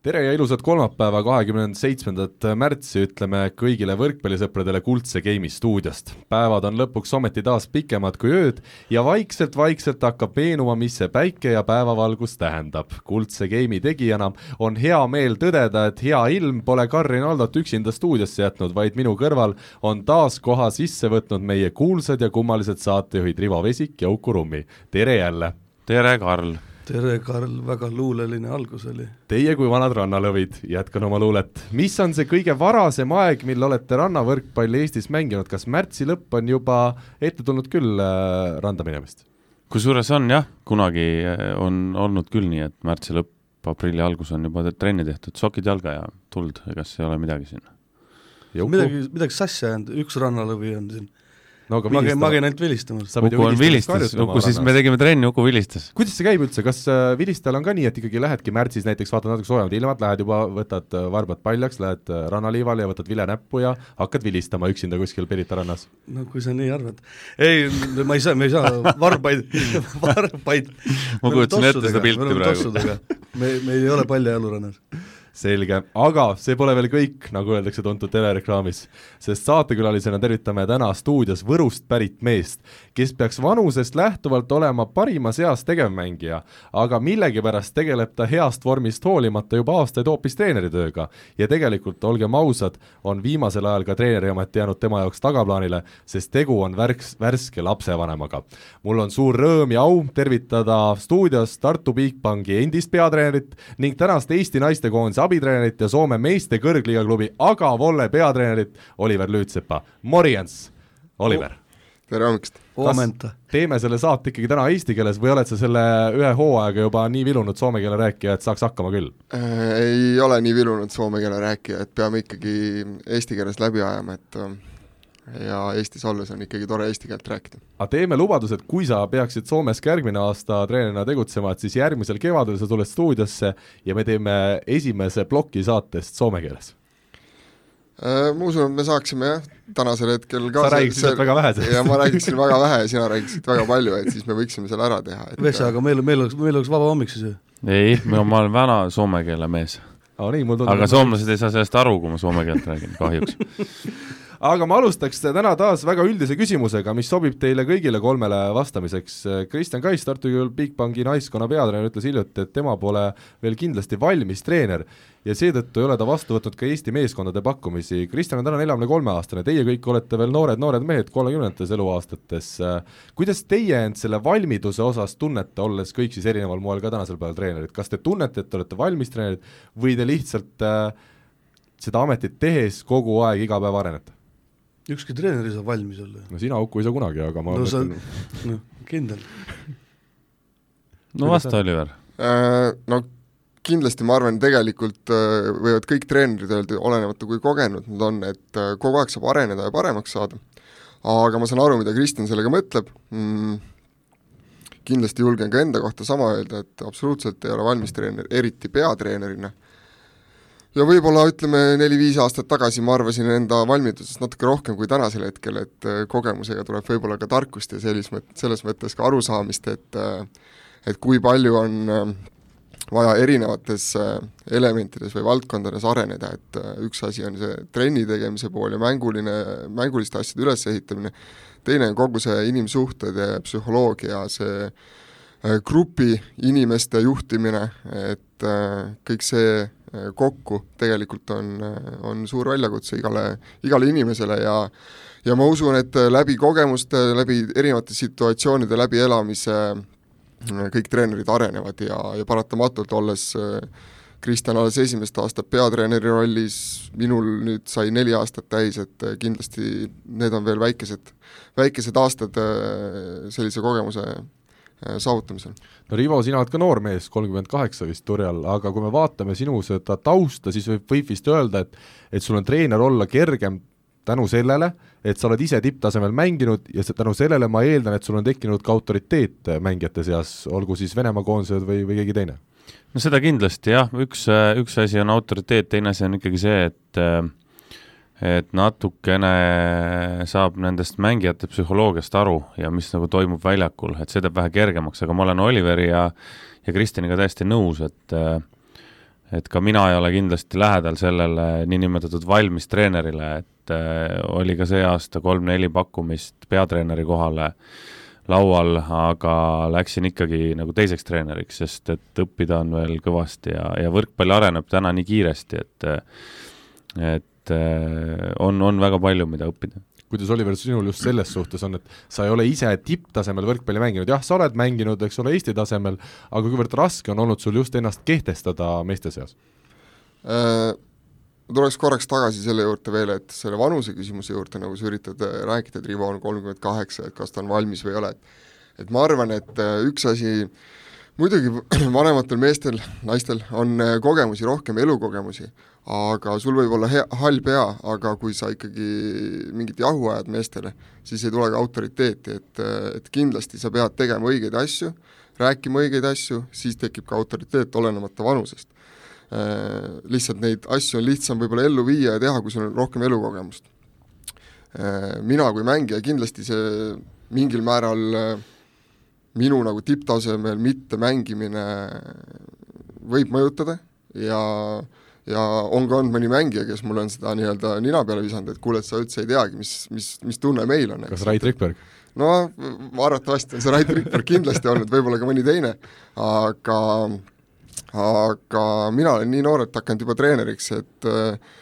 tere ja ilusat kolmapäeva, kahekümne seitsmendat märtsi ütleme kõigile võrkpallisõpradele Kuldse Game'i stuudiost. päevad on lõpuks ometi taas pikemad kui ööd ja vaikselt-vaikselt hakkab meenuma, mis see päike ja päevavalgus tähendab. Kuldse Game'i tegijana on hea meel tõdeda, et hea ilm pole Karin Aldot üksinda stuudiosse jätnud, vaid minu kõrval on taas koha sisse võtnud meie kuulsad ja kummalised saatejuhid Rivo Vesik ja Uku Rummi. tere jälle! tere, Karl! Tere, Karl, väga luuleline algus oli. Teie kui vanad rannalõvid, jätkan oma luulet. mis on see kõige varasem aeg, mil olete rannavõrkpalli Eestis mänginud, kas märtsi lõpp on juba ette tulnud küll äh, randa minemist? kusjuures on jah, kunagi äh, on olnud küll nii, et märtsi lõpp, aprilli algus on juba trenni tehtud, sokid jalga ja tuld, egas ei ole midagi siin. midagi, midagi sassi ajanud, üks rannalõvi on siin no aga ma käin, ma käin ainult vilistamas. Uku on vilistas, Uku siis me tegime trenni, Uku vilistas. kuidas see käib üldse, kas äh, vilistajal on ka nii, et ikkagi lähedki märtsis näiteks, vaatad natuke soojemad ilmad, lähed juba, võtad äh, varbad paljaks, lähed äh, rannaliivale ja võtad vile näppu ja hakkad vilistama üksinda kuskil Pirita rannas? no kui sa nii arvad. ei, ma ei saa, me ei saa varbaid varbaid ma kujutasin ette seda pilti praegu. me, me ei ole paljajalurannas selge, aga see pole veel kõik, nagu öeldakse tuntud telereklaamis, sest saatekülalisena tervitame täna stuudios Võrust pärit meest, kes peaks vanusest lähtuvalt olema parimas eas tegevmängija, aga millegipärast tegeleb ta heast vormist hoolimata juba aastaid hoopis treeneritööga. ja tegelikult, olgem ausad, on viimasel ajal ka treeneriamet jäänud tema jaoks tagaplaanile, sest tegu on värks, värske lapsevanemaga. mul on suur rõõm ja au tervitada stuudios Tartu Bigbanki endist peatreenerit ning tänast Eesti naistekoondise abitreenerit ja Soome meeste kõrgliiga klubi Aga Volle peatreenerit Oliver Lüütsepa. Moriens, Oliver oh tere hommikust! kas teeme selle saate ikkagi täna eesti keeles või oled sa selle ühe hooajaga juba nii vilunud soome keele rääkija, et saaks hakkama küll äh,? Ei ole nii vilunud soome keele rääkija, et peame ikkagi eesti keeles läbi ajama, et äh, ja Eestis olles on ikkagi tore eesti keelt rääkida. aga teeme lubaduse, et kui sa peaksid Soomes ka järgmine aasta treenerina tegutsema, et siis järgmisel kevadel sa tuled stuudiosse ja me teeme esimese ploki saatest soome keeles Äh, ma usun, et me saaksime jah, tänasel hetkel ka sa räägiksid see, väga vähe sellest. ja ma räägiksin väga vähe ja sina räägiksid väga palju, et siis me võiksime selle ära teha. Vesa, aga meil, meil oleks, meil oleks vaba hommik siis ju? ei, ma olen vana soome keele mees. aga soomlased ei saa sellest aru, kui ma soome keelt räägin, kahjuks aga ma alustaks täna taas väga üldise küsimusega, mis sobib teile kõigile kolmele vastamiseks. Kristjan Kais, Tartu Ülikooli Bigbanki naiskonna peatreener, ütles hiljuti, et tema pole veel kindlasti valmis treener ja seetõttu ei ole ta vastu võtnud ka Eesti meeskondade pakkumisi. Kristjan on täna neljakümne kolme aastane, teie kõik olete veel noored, noored mehed kolmekümnendates eluaastates. kuidas teie end selle valmiduse osas tunnete, olles kõik siis erineval moel ka tänasel päeval treenerid, kas te tunnete, et te olete valmis treenerid või te lihtsalt äh, seda ametit tehes kogu aeg iga päev arenete? Ükski treener ei saa valmis olla. no sina, Uku, ei saa kunagi, aga ma no sa, noh, kindel. no vasta, Oliver. Äh, no kindlasti ma arvan, tegelikult äh, võivad kõik treenerid öelda, olenemata kui kogenud nad on, et äh, kogu aeg saab areneda ja paremaks saada. aga ma saan aru, mida Kristjan sellega mõtleb mm,, kindlasti julgen ka enda kohta sama öelda, et absoluutselt ei ole valmis treener, eriti peatreenerina ja võib-olla ütleme, neli-viis aastat tagasi ma arvasin enda valmidusest natuke rohkem kui tänasel hetkel, et äh, kogemusega tuleb võib-olla ka tarkust ja sellis mõt-, selles mõttes ka arusaamist, et äh, et kui palju on äh, vaja erinevates elementides või valdkondades areneda, et üks asi on see trenni tegemise pool ja mänguline, mänguliste asjade ülesehitamine, teine on kogu see inimsuhted ja psühholoogia, see grupi inimeste juhtimine, et kõik see kokku tegelikult on, äh, on suur väljakutse igale, igale inimesele ja ja ma usun, et äh, läbi kogemuste, läbi erinevate situatsioonide läbielamise kõik treenerid arenevad ja, ja paratamatult, olles Kristjan alles esimest aastat peatreeneri rollis, minul nüüd sai neli aastat täis, et kindlasti need on veel väikesed, väikesed aastad sellise kogemuse Äh, saavutamisel. no Rivo, sina oled ka noor mees, kolmkümmend kaheksa vist turjal, aga kui me vaatame sinu seda tausta, siis võib, võib vist öelda, et et sul on treener olla kergem tänu sellele, et sa oled ise tipptasemel mänginud ja tänu sellele ma eeldan, et sul on tekkinud ka autoriteet mängijate seas, olgu siis Venemaa koondised või, või keegi teine no seda kindlasti jah, üks, üks asi on autoriteet, teine asi on ikkagi see, et et natukene saab nendest mängijate psühholoogiast aru ja mis nagu toimub väljakul, et see teeb vähe kergemaks, aga ma olen Oliveri ja ja Kristjaniga täiesti nõus, et et ka mina ei ole kindlasti lähedal sellele niinimetatud valmis treenerile, et äh, oli ka see aasta kolm-neli pakkumist peatreeneri kohale laual, aga läksin ikkagi nagu teiseks treeneriks, sest et õppida on veel kõvasti ja, ja võrkpall areneb täna nii kiiresti, et et äh, on, on väga palju, mida õppida. Kuidas Oliver, sinul just selles suhtes on, et sa ei ole ise tipptasemel võrkpalli mänginud, jah, sa oled mänginud, eks ole, Eesti tasemel, aga kuivõrd raske on olnud sul just ennast kehtestada meeste seas? Äh,? Ma tuleks korraks tagasi selle juurde veel, et selle vanuse küsimuse juurde, nagu sa üritad äh, rääkida, et Rivo on kolmkümmend kaheksa, et kas ta on valmis või ei ole, et et ma arvan, et äh, üks asi, muidugi vanematel meestel, naistel on kogemusi rohkem, elukogemusi, aga sul võib olla hea, hall pea, aga kui sa ikkagi mingit jahu ajad meestele, siis ei tule ka autoriteeti, et, et kindlasti sa pead tegema õigeid asju, rääkima õigeid asju, siis tekib ka autoriteet, olenemata vanusest. Äh, lihtsalt neid asju on lihtsam võib-olla ellu viia ja teha, kui sul on rohkem elukogemust. Äh, mina kui mängija kindlasti see mingil määral äh, minu nagu tipptasemel mittemängimine võib mõjutada ja äh, ja on ka olnud mõni mängija, kes mulle on seda nii-öelda nina peale visanud, et kuule, et sa üldse ei teagi, mis, mis, mis tunne meil on. kas Rait Rikberg? no arvatavasti on see Rait Rikberg kindlasti olnud, võib-olla ka mõni teine, aga aga mina olen nii noorelt hakanud juba treeneriks, et äh,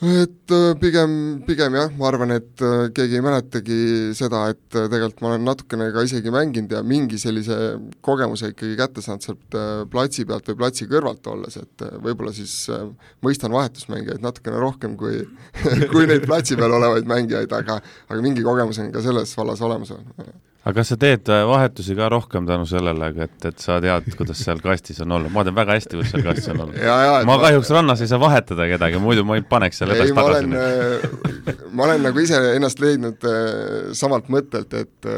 et äh, pigem, pigem jah, ma arvan, et äh, keegi ei mäletagi seda, et äh, tegelikult ma olen natukene ka isegi mänginud ja mingi sellise kogemuse ikkagi kätte saanud sealt platsi pealt või platsi kõrvalt olles, et võib-olla siis mõistan vahetusmängijaid natukene rohkem kui kui neid platsi peal olevaid mängijaid, aga aga mingi kogemus on ka selles vallas olemas aga kas sa teed äh, vahetusi ka rohkem tänu sellele, et, et sa tead, kuidas seal kastis on olla, ma tean väga hästi, kuidas seal kastis on olla. ma, ma kahjuks rannas ei saa vahetada kedagi, muidu ma ei paneks seal edasi-tagasi. Äh, ma olen nagu ise ennast leidnud äh, samalt mõttelt, et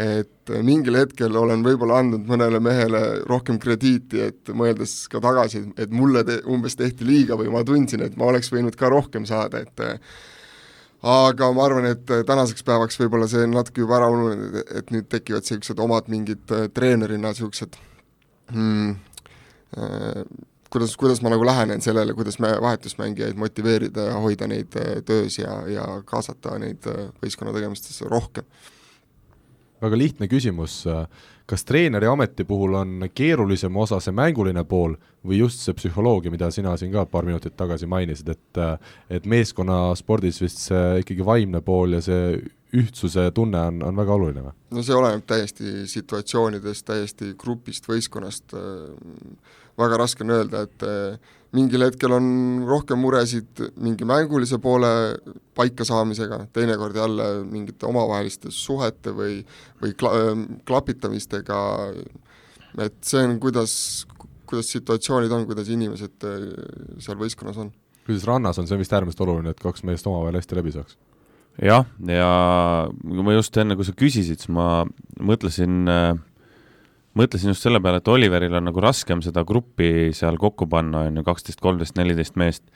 et mingil hetkel olen võib-olla andnud mõnele mehele rohkem krediiti, et mõeldes ka tagasi, et mulle te, umbes tehti liiga või ma tundsin, et ma oleks võinud ka rohkem saada, et aga ma arvan, et äh, tänaseks päevaks võib-olla see on natuke juba ära ununenud, et nüüd tekivad niisugused omad mingid äh, treenerina niisugused hmm, äh, kuidas, kuidas ma nagu lähenen sellele, kuidas me vahetusmängijaid motiveerida ja hoida neid töös ja, ja kaasata neid võistkonna tegemistesse rohkem. väga lihtne küsimus, kas treeneri ameti puhul on keerulisem osa see mänguline pool või just see psühholoogia, mida sina siin ka paar minutit tagasi mainisid, et et meeskonnaspordis vist see ikkagi vaimne pool ja see ühtsuse tunne on, on väga oluline või? no see oleneb täiesti situatsioonidest, täiesti grupist, võistkonnast, väga raske on öelda, et mingil hetkel on rohkem muresid mingi mängulise poole paikasaamisega, teinekord jälle mingite omavaheliste suhete või, või kla-, klapitamistega, et see on, kuidas, kuidas situatsioonid on, kuidas inimesed äh, seal võistkonnas on. kuidas rannas on see vist äärmiselt oluline, et kaks meest omavahel hästi läbi saaks? jah, ja kui ma just enne, kui sa küsisid, siis ma mõtlesin äh, mõtlesin just selle peale, et Oliveril on nagu raskem seda gruppi seal kokku panna, on ju, kaksteist, kolmteist, neliteist meest,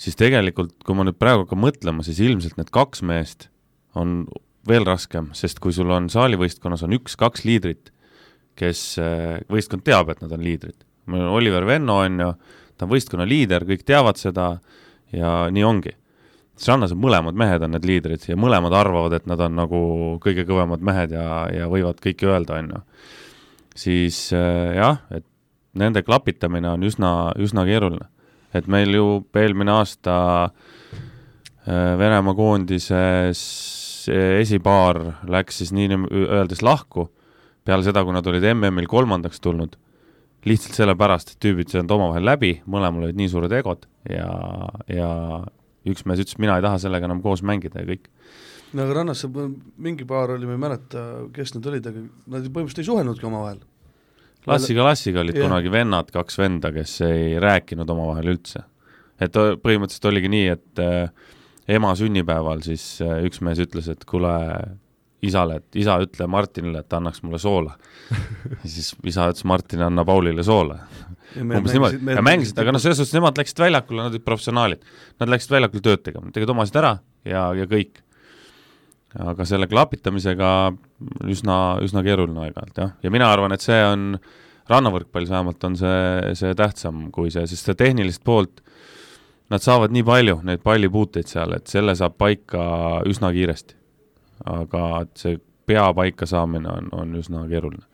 siis tegelikult, kui ma nüüd praegu hakkan mõtlema, siis ilmselt need kaks meest on veel raskem, sest kui sul on saalivõistkonnas on üks-kaks liidrit, kes, äh, võistkond teab, et nad on liidrid. meil on Oliver Venno, on ju, ta on võistkonna liider, kõik teavad seda ja nii ongi. Rannas on mõlemad mehed on need liidrid ja mõlemad arvavad, et nad on nagu kõige kõvemad mehed ja, ja võivad kõike öelda, on ju siis äh, jah, et nende klapitamine on üsna, üsna keeruline. et meil ju eelmine aasta äh, Venemaa koondises esipaar läks siis nii-öeldes lahku peale seda, kui nad olid MM-il kolmandaks tulnud, lihtsalt sellepärast, et tüübid ei saanud omavahel läbi, mõlemal olid nii suured egod ja, ja üks mees ütles, mina ei taha sellega enam koos mängida ja kõik. No aga rannas mingi paar oli, ma ei mäleta, kes need olid, aga nad põhimõtteliselt ei suhelnudki omavahel Lassiga Lassiga olid yeah. kunagi vennad, kaks venda, kes ei rääkinud omavahel üldse. et põhimõtteliselt oligi nii, et äh, ema sünnipäeval siis äh, üks mees ütles, et kuule, isale, et isa, ütle Martinile, et ta annaks mulle soola. ja siis isa ütles Martin, anna Paulile soola. umbes niimoodi, ja mängisid, aga noh, selles suhtes nemad läksid väljakule, nad olid professionaalid. Nad läksid väljakule tööd tegema, tegid omasid ära ja, ja kõik. Aga selle klapitamisega üsna, üsna keeruline aeg-ajalt jah, ja mina arvan, et see on, rannavõrkpallis vähemalt on see, see tähtsam kui see, sest seda tehnilist poolt nad saavad nii palju neid pallipuuteid seal, et selle saab paika üsna kiiresti aga et see pea paika saamine on, on üsna keeruline.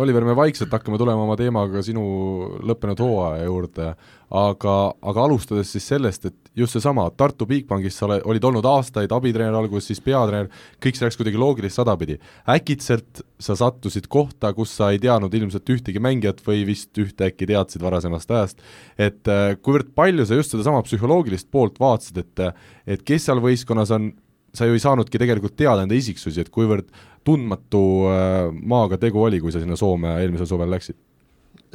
Oliver, me vaikselt hakkame tulema oma teemaga sinu lõppenud hooaja juurde, aga, aga alustades siis sellest, et just seesama, Tartu Bigbankis sa olid olnud aastaid abitreener alguses, siis peatreener, kõik see läks kuidagi loogilist sada pidi. äkitselt sa sattusid kohta, kus sa ei teadnud ilmselt ühtegi mängijat või vist ühte äkki teadsid varasemast ajast, et äh, kuivõrd palju sa just sedasama psühholoogilist poolt vaatasid, et et kes seal võistkonnas on sa ju ei saanudki tegelikult teada enda isiksusi, et kuivõrd tundmatu äh, maaga tegu oli, kui sa sinna Soome eelmisel suvel läksid?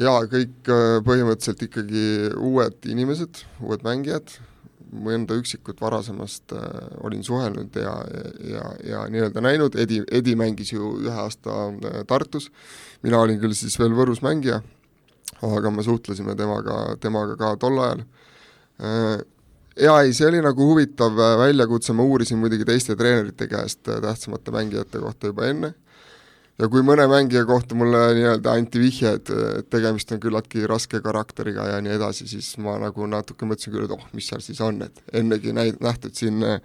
jaa, kõik äh, põhimõtteliselt ikkagi uued inimesed, uued mängijad, mõnda üksikut varasemast äh, olin suhelnud ja, ja, ja nii-öelda näinud, Edi, Edi mängis ju ühe aasta äh, Tartus, mina olin küll siis veel Võrus mängija, aga me suhtlesime temaga, temaga ka tol ajal. Äh,, jaa, ei, see oli nagu huvitav äh, väljakutse, ma uurisin muidugi teiste treenerite käest äh, tähtsamate mängijate kohta juba enne, ja kui mõne mängija kohta mulle nii-öelda anti vihje, et, et tegemist on küllaltki raske karakteriga ja nii edasi, siis ma nagu natuke mõtlesin küll, et oh, mis seal siis on, et ennegi näid-, nähtud siin äh,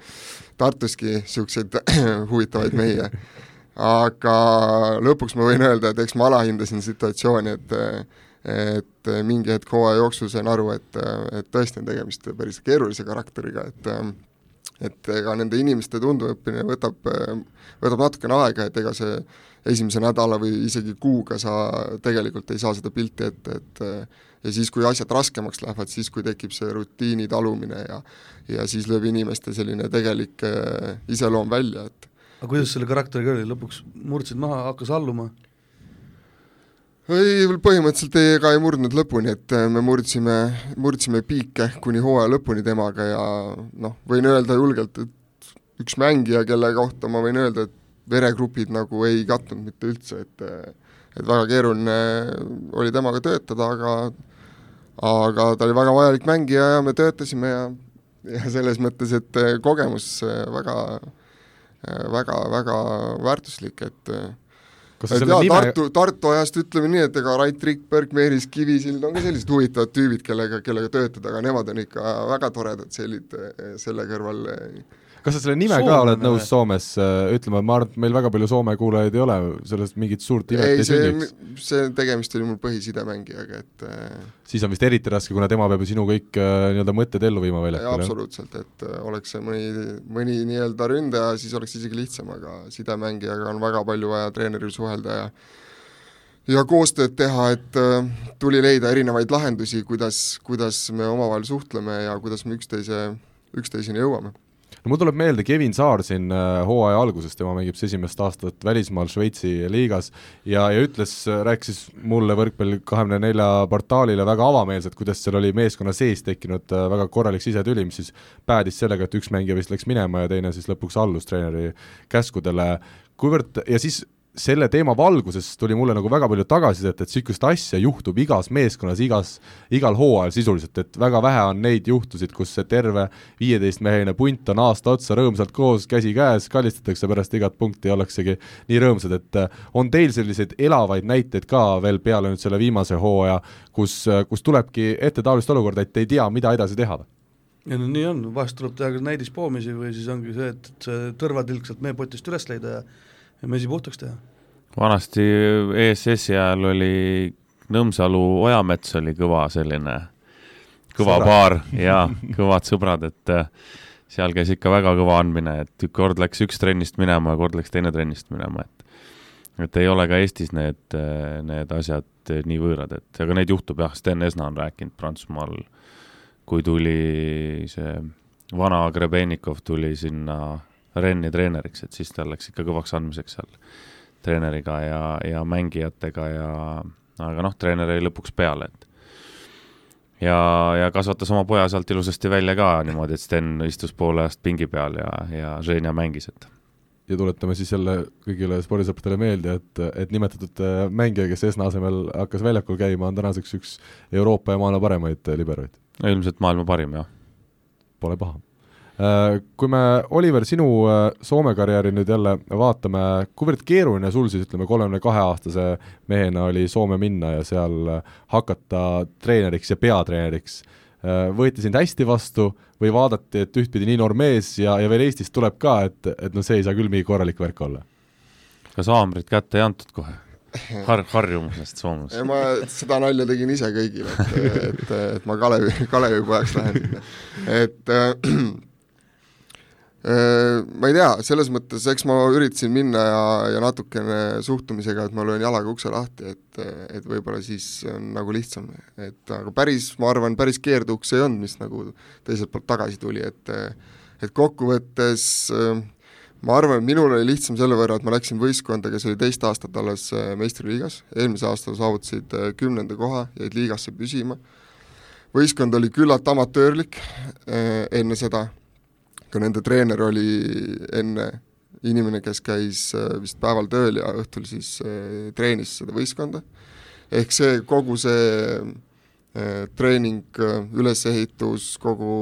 Tartuski niisuguseid huvitavaid mehi. aga lõpuks ma võin öelda, et eks ma alahindasin situatsiooni, et et mingi hetk hooaja jooksul sain aru, et, et tõesti on tegemist päris keerulise karakteriga, et et ega nende inimeste tundmaõppimine võtab, võtab natukene aega, et ega see esimese nädala või isegi kuuga sa tegelikult ei saa seda pilti ette, et ja siis, kui asjad raskemaks lähevad, siis kui tekib see rutiini talumine ja ja siis lööb inimeste selline tegelik iseloom välja, et aga kuidas selle karakteriga oli, lõpuks murdsid maha, hakkas alluma? Ei, põhimõtteliselt ei, ega ei murdnud lõpuni, et äh, me murdsime, murdsime piike kuni hooaja lõpuni temaga ja noh, võin öelda julgelt, et üks mängija, kelle kohta ma võin öelda, et veregrupid nagu ei kattunud mitte üldse, et et väga keeruline oli temaga töötada, aga aga ta oli väga vajalik mängija ja me töötasime ja ja selles mõttes, et kogemus väga, väga, väga väärtuslik, et kas sa selle nime Tartu, Tartu ajast ütleme nii, et ega Rait Rikberg, Meelis Kivisild on ka sellised huvitavad tüübid, kellega, kellega töötada, aga nemad on ikka väga toredad sellid selle kõrval eh, kas sa selle nime Soome ka oled nõus Soomes äh, ütlema, ma arvan, et meil väga palju Soome kuulajaid ei ole, sellest mingit suurt imet ei, ei sünniks. see tegemist oli mul põhisidemängija, et äh, siis on vist eriti raske, kuna tema peab ju sinu kõik äh, nii-öelda mõtted ellu viima väljakul. absoluutselt, et oleks see mõni, mõni nii-öelda ründaja, siis oleks isegi lihtsam, aga sidemängijaga on väga palju vaja treeneril suhelda ja ja koostööd teha, et tuli leida erinevaid lahendusi, kuidas, kuidas me omavahel suhtleme ja kuidas me üksteise, üksteiseni jõuame no mul tuleb meelde Kevin Saar siin äh, hooaja alguses, tema mängib siis esimest aastat välismaal Šveitsi liigas ja, ja ütles, rääkis mulle võrkpalli kahekümne nelja portaalile väga avameelselt, kuidas seal oli meeskonna sees tekkinud äh, väga korralik sisetüli, mis siis päädis sellega, et üks mängija vist läks minema ja teine siis lõpuks allus treeneri käskudele, kuivõrd, ja siis selle teema valguses tuli mulle nagu väga palju tagasisidet, et niisugust asja juhtub igas meeskonnas, igas, igal hooajal sisuliselt, et väga vähe on neid juhtusid, kus see terve viieteistmeheline punt on aasta otsa rõõmsalt koos, käsi käes, kallistatakse pärast igat punkti ja ollaksegi nii rõõmsad, et äh, on teil selliseid elavaid näiteid ka veel peale nüüd selle viimase hooaja, kus, äh, kus tulebki ette taolist olukorda, et ei tea, mida edasi teha ja no nii on, vahest tuleb teha ka näidispoomisi või siis ongi see, et, see tõrvatilk sealt meepotist üles leida ja mesi puhtaks teha. vanasti ESS-i ajal oli Nõmsalu Ojamets oli kõva selline, kõva Sõbrad. paar ja kõvad sõbrad, et äh, seal käis ikka väga kõva andmine, et kord läks üks trennist minema ja kord läks teine trennist minema, et et ei ole ka Eestis need, äh, need asjad nii võõrad, et aga neid juhtub jah, Sten Esna on rääkinud Prantsusmaal, kui tuli see vana Grebenikov tuli sinna Renni treeneriks, et siis tal läks ikka kõvaks andmiseks seal treeneriga ja, ja mängijatega ja aga noh, treener jäi lõpuks peale, et ja, ja kasvatas oma poja sealt ilusasti välja ka niimoodi, et Sten istus poole ajast pingi peal ja, ja Ženja mängis, et ja tuletame siis jälle kõigile spordisõpradele meelde, et, et nimetatud äh, mängija, kes Esna asemel hakkas väljakul käima, on tänaseks üks Euroopa ja maailma paremaid äh, liberoid. no ilmselt maailma parim, jah. Pole paha. Äh, kui me, Oliver, sinu Soome karjääri nüüd jälle vaatame, kuivõrd keeruline sul siis ütleme, kolmekümne kahe aastase mehena oli Soome minna ja seal hakata treeneriks ja peatreeneriks võeti sind hästi vastu või vaadati, et ühtpidi nii noor mees ja, ja veel Eestist tuleb ka, et, et no see ei saa küll mingi korralik värk olla? kas haamrit kätte ei antud kohe? Har-, harjumusest soomlasest? ma seda nalja tegin ise kõigile, et, et, et ma Kalevi, Kalevi pojaks lähen sinna. et äh, Äh, ma ei tea, selles mõttes, eks ma üritasin minna ja, ja natukene suhtumisega, et ma löön jalaga ukse lahti, et, et võib-olla siis on nagu lihtsam, et aga päris, ma arvan, päris keerduks ei olnud, mis nagu teiselt poolt tagasi tuli, et et kokkuvõttes ma arvan, et minul oli lihtsam selle võrra, et ma läksin võistkonda, kes oli teist aastat alles meistriliigas, eelmisel aastal saavutasid kümnenda koha, jäid liigasse püsima, võistkond oli küllalt amatöörlik enne seda ka nende treener oli enne inimene, kes käis äh, vist päeval tööl ja õhtul siis äh, treenis seda võistkonda, ehk see, kogu see äh, treening, ülesehitus, kogu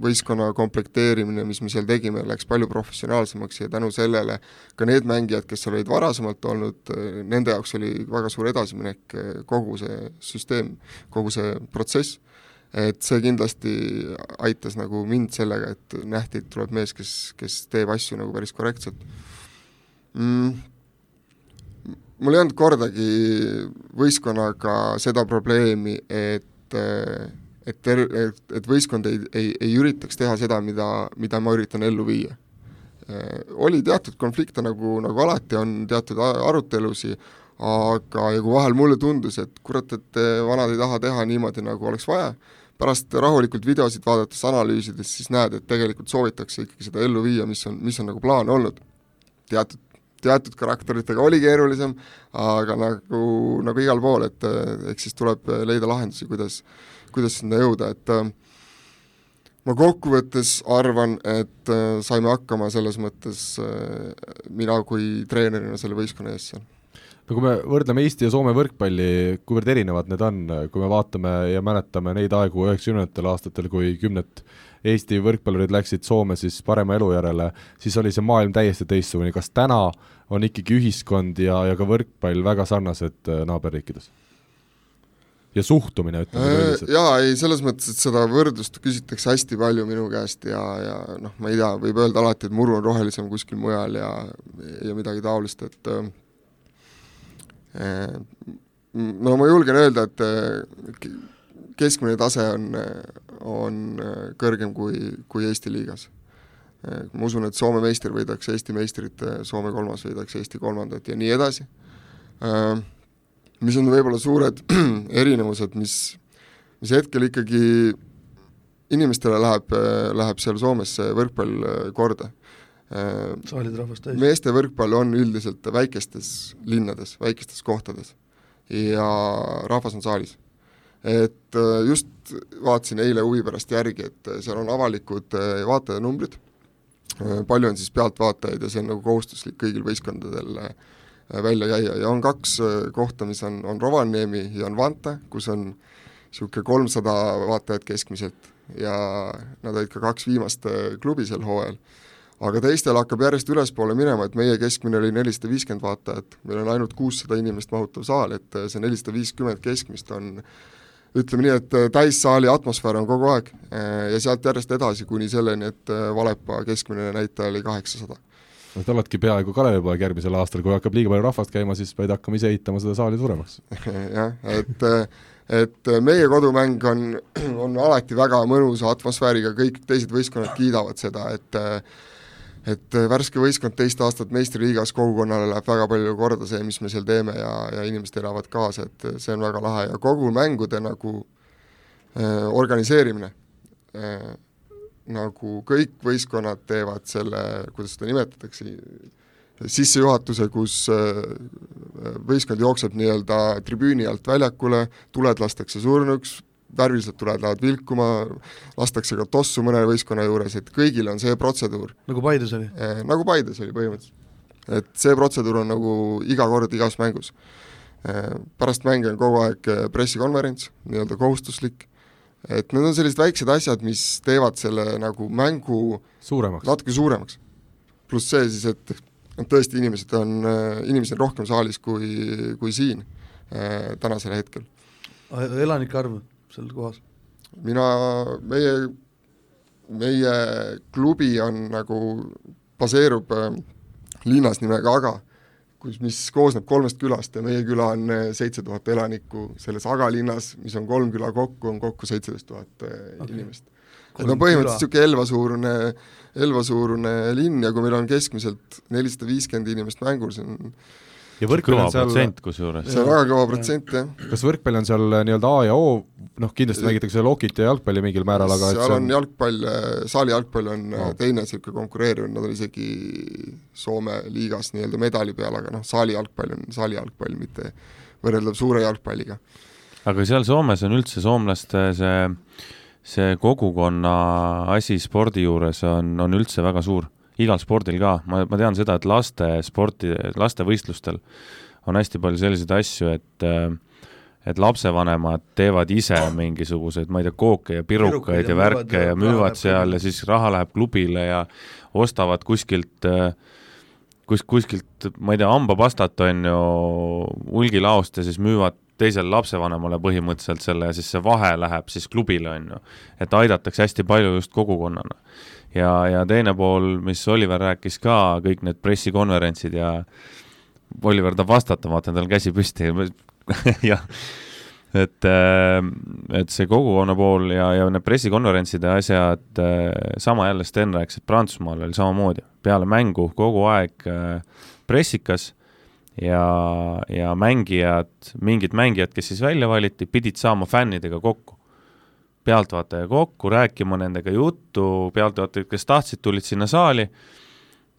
võistkonna komplekteerimine, mis me seal tegime, läks palju professionaalsemaks ja tänu sellele ka need mängijad, kes seal olid varasemalt olnud, nende jaoks oli väga suur edasiminek kogu see süsteem, kogu see protsess et see kindlasti aitas nagu mind sellega, et nähti, et tuleb mees, kes, kes teeb asju nagu päris korrektselt mm.. mul ei olnud kordagi võistkonnaga seda probleemi, et et ter-, et, et võistkond ei, ei, ei üritaks teha seda, mida, mida ma üritan ellu viia. oli teatud konflikte, nagu, nagu alati on, teatud arutelusid, aga, ja kui vahel mulle tundus, et kurat, et vanad ei taha teha niimoodi, nagu oleks vaja, pärast rahulikult videosid vaadates, analüüsides, siis näed, et tegelikult soovitakse ikkagi seda ellu viia, mis on, mis on nagu plaan olnud. teatud, teatud karakteritega oli keerulisem, aga nagu, nagu igal pool, et eks siis tuleb leida lahendusi, kuidas, kuidas sinna jõuda, et äh, ma kokkuvõttes arvan, et saime hakkama selles mõttes mina kui treenerina selle võistkonna ees seal no kui me võrdleme Eesti ja Soome võrkpalli, kuivõrd erinevad need on, kui me vaatame ja mäletame neid aegu üheksakümnendatel aastatel, kui kümned Eesti võrkpallurid läksid Soome siis parema elu järele, siis oli see maailm täiesti teistsugune, kas täna on ikkagi ühiskond ja, ja ka võrkpall väga sarnased äh, naaberriikides? ja suhtumine, ütleme äh, üldiselt. jaa, ei selles mõttes, et seda võrdlust küsitakse hästi palju minu käest ja, ja noh, ma ei tea, võib öelda alati, et muru on rohelisem kuskil mujal ja, ja midagi taolist, et äh, Äh, no ma julgen öelda, et äh, keskmine tase on, on äh, kõrgem kui, kui Eesti liigas. ma usun, et Soome meister võidaks Eesti meistrit, Soome kolmas võidaks Eesti kolmandat ja nii edasi. Mis on võib-olla suured erinevused, mis, mis hetkel ikkagi inimestele läheb, läheb seal Soomes see võrkpall korda Äh, saalid rahvast täis. meeste võrkpall on üldiselt väikestes linnades, väikestes kohtades. Ja rahvas on saalis. et äh, just vaatasin eile huvi pärast järgi, et seal on avalikud äh, vaatajanumbrid, palju on siis pealtvaatajaid ja see on nagu kohustuslik kõigil võistkondadel välja käia. Ja on kaks kohta, mis on, on Rovaniemi ja on Vante, kus on niisugune kolmsada vaatajat keskmiselt. Ja nad olid ka kaks viimast klubi sel hooajal aga teistel hakkab järjest ülespoole minema, et meie keskmine oli nelisada viiskümmend vaatajat, meil on ainult kuussada inimest mahutav saal, et see nelisada viiskümmend keskmist on ütleme nii, et täissaali atmosfäär on kogu aeg. Ja sealt järjest edasi kuni selleni, et Valepa keskmine näitaja oli kaheksasada. no te oletegi peaaegu Kalevipoeg järgmisel aastal, kui hakkab liiga palju rahvast käima, siis pead hakkama ise ehitama seda saali suuremaks. Jah, et et meie kodumäng on, on alati väga mõnusa atmosfääriga, kõik teised võistkonnad kiidavad seda, et et äh, värske võistkond teist aastat meistriliigas, kogukonnale läheb väga palju korda see, mis me seal teeme ja, ja inimesed elavad kaasa, et äh, see on väga lahe. Ja kogu mängude nagu äh, organiseerimine äh,, nagu kõik võistkonnad teevad selle, kuidas seda nimetatakse, sissejuhatuse, kus võistkond jookseb nii-öelda tribüüni alt väljakule, tuled lastakse surnuks, värvilised tuled lähevad vilkuma, lastakse ka tossu mõne võistkonna juures, et kõigil on see protseduur. nagu Paides oli eh,? Nagu Paides oli põhimõtteliselt. et see protseduur on nagu iga kord igas mängus. Pärast mänge on kogu aeg pressikonverents, nii-öelda kohustuslik, et need on sellised väiksed asjad, mis teevad selle nagu mängu suuremaks. natuke suuremaks. pluss see siis, et et tõesti, inimesed on, inimesi on rohkem saalis kui, kui siin äh, tänasel hetkel. elanike arv seal kohas? mina, meie, meie klubi on nagu, baseerub äh, linnas nimega Aga, kus, mis koosneb kolmest külast ja meie küla on äh, seitse tuhat elanikku, selles Aga linnas, mis on kolm küla kokku, on kokku seitseteist tuhat äh, inimest. et no põhimõtteliselt niisugune Elva-suurune Elva-suurune linn ja kui meil on keskmiselt nelisada viiskümmend inimest mängul, see on ja võrkpall on seal protsent kusjuures. see on väga kõva protsent, jah. kas võrkpall on seal nii-öelda A ja O, noh kindlasti mängitakse lokit ja jalgpalli mingil määral, aga seal on, on jalgpall, saali jalgpall on no. teine niisugune konkureeriv, nad on isegi Soome liigas nii-öelda medali peal, aga noh, saali jalgpall on saali jalgpall, mitte võrreldav suure jalgpalliga. aga seal Soomes on üldse soomlaste see see kogukonna asi spordi juures on, on üldse väga suur, igal spordil ka, ma, ma tean seda, et laste sporti, lastevõistlustel on hästi palju selliseid asju, et et lapsevanemad teevad ise mingisuguseid, ma ei tea, kooke ja pirukaid ja, ja värke ja, ja müüvad seal ja siis raha läheb klubile ja ostavad kuskilt kus, kuskilt, ma ei tea, hambapastat on ju hulgilaost ja siis müüvad teisele lapsevanemale põhimõtteliselt selle ja siis see vahe läheb siis klubile, on ju. et aidatakse hästi palju just kogukonnana. Ja, ja teine pool, mis Oliver rääkis ka, kõik need pressikonverentsid ja Oliver tahab vastata, ma vaatan tal käsi püsti. Jah, et, äh, et see kogukonna pool ja, ja need pressikonverentside asjad, äh, sama jälle Sten rääkis, et Prantsusmaal oli samamoodi, peale mängu kogu aeg äh, pressikas ja, ja mängijad, mingid mängijad, kes siis välja valiti, pidid saama fännidega kokku. Pealtvaataja kokku, rääkima nendega juttu, pealtvaatajad, kes tahtsid, tulid sinna saali,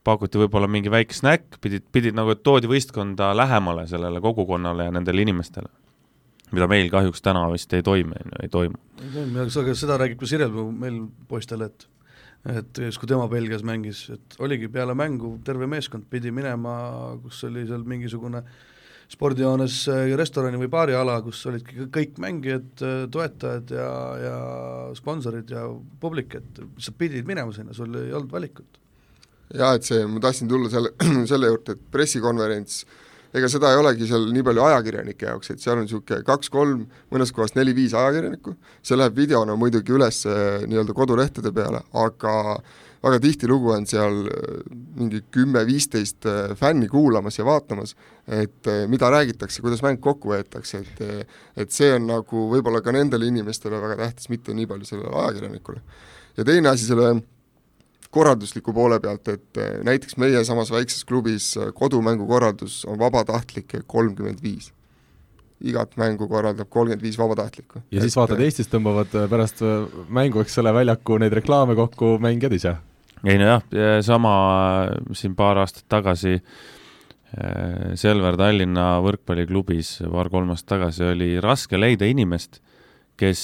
pakuti võib-olla mingi väike snäkk, pidid, pidid nagu, et toodi võistkonda lähemale sellele kogukonnale ja nendele inimestele. mida meil kahjuks täna vist ei toimi, on ju, ei toimu. ei toimi, aga seda räägib ka Sirel meil poistele, et et siis, kui tema Belgias mängis, et oligi peale mängu terve meeskond pidi minema, kus oli seal mingisugune spordihoones äh, restorani või baariala, kus olidki kõik mängijad, äh, toetajad ja, ja sponsorid ja publik, et sa pidid minema sinna, sul ei olnud valikut. jaa, et see, ma tahtsin tulla selle, selle juurde, et pressikonverents äh, ega seda ei olegi seal nii palju ajakirjanike jaoks, et seal on niisugune kaks-kolm, mõnes kohas neli-viis ajakirjanikku, see läheb videona muidugi üles eh, nii-öelda kodulehtede peale, aga väga tihtilugu on seal eh, mingi kümme-viisteist eh, fänni kuulamas ja vaatamas, et mida räägitakse, kuidas mäng kokku võetakse, et et see on nagu võib-olla ka nendele inimestele väga tähtis, mitte nii palju sellele ajakirjanikule. ja teine asi selle korraldusliku poole pealt, et näiteks meie samas väikses klubis kodumängu korraldus on vabatahtlik kolmkümmend viis. igat mängu korraldab kolmkümmend viis vabatahtlikku. ja siis vaatad, Eestis tõmbavad pärast mängu, eks ole, väljaku neid reklaame kokku mängijad ise? Ei nojah, sama siin paar aastat tagasi Selver Tallinna võrkpalliklubis paar-kolm aastat tagasi oli raske leida inimest, kes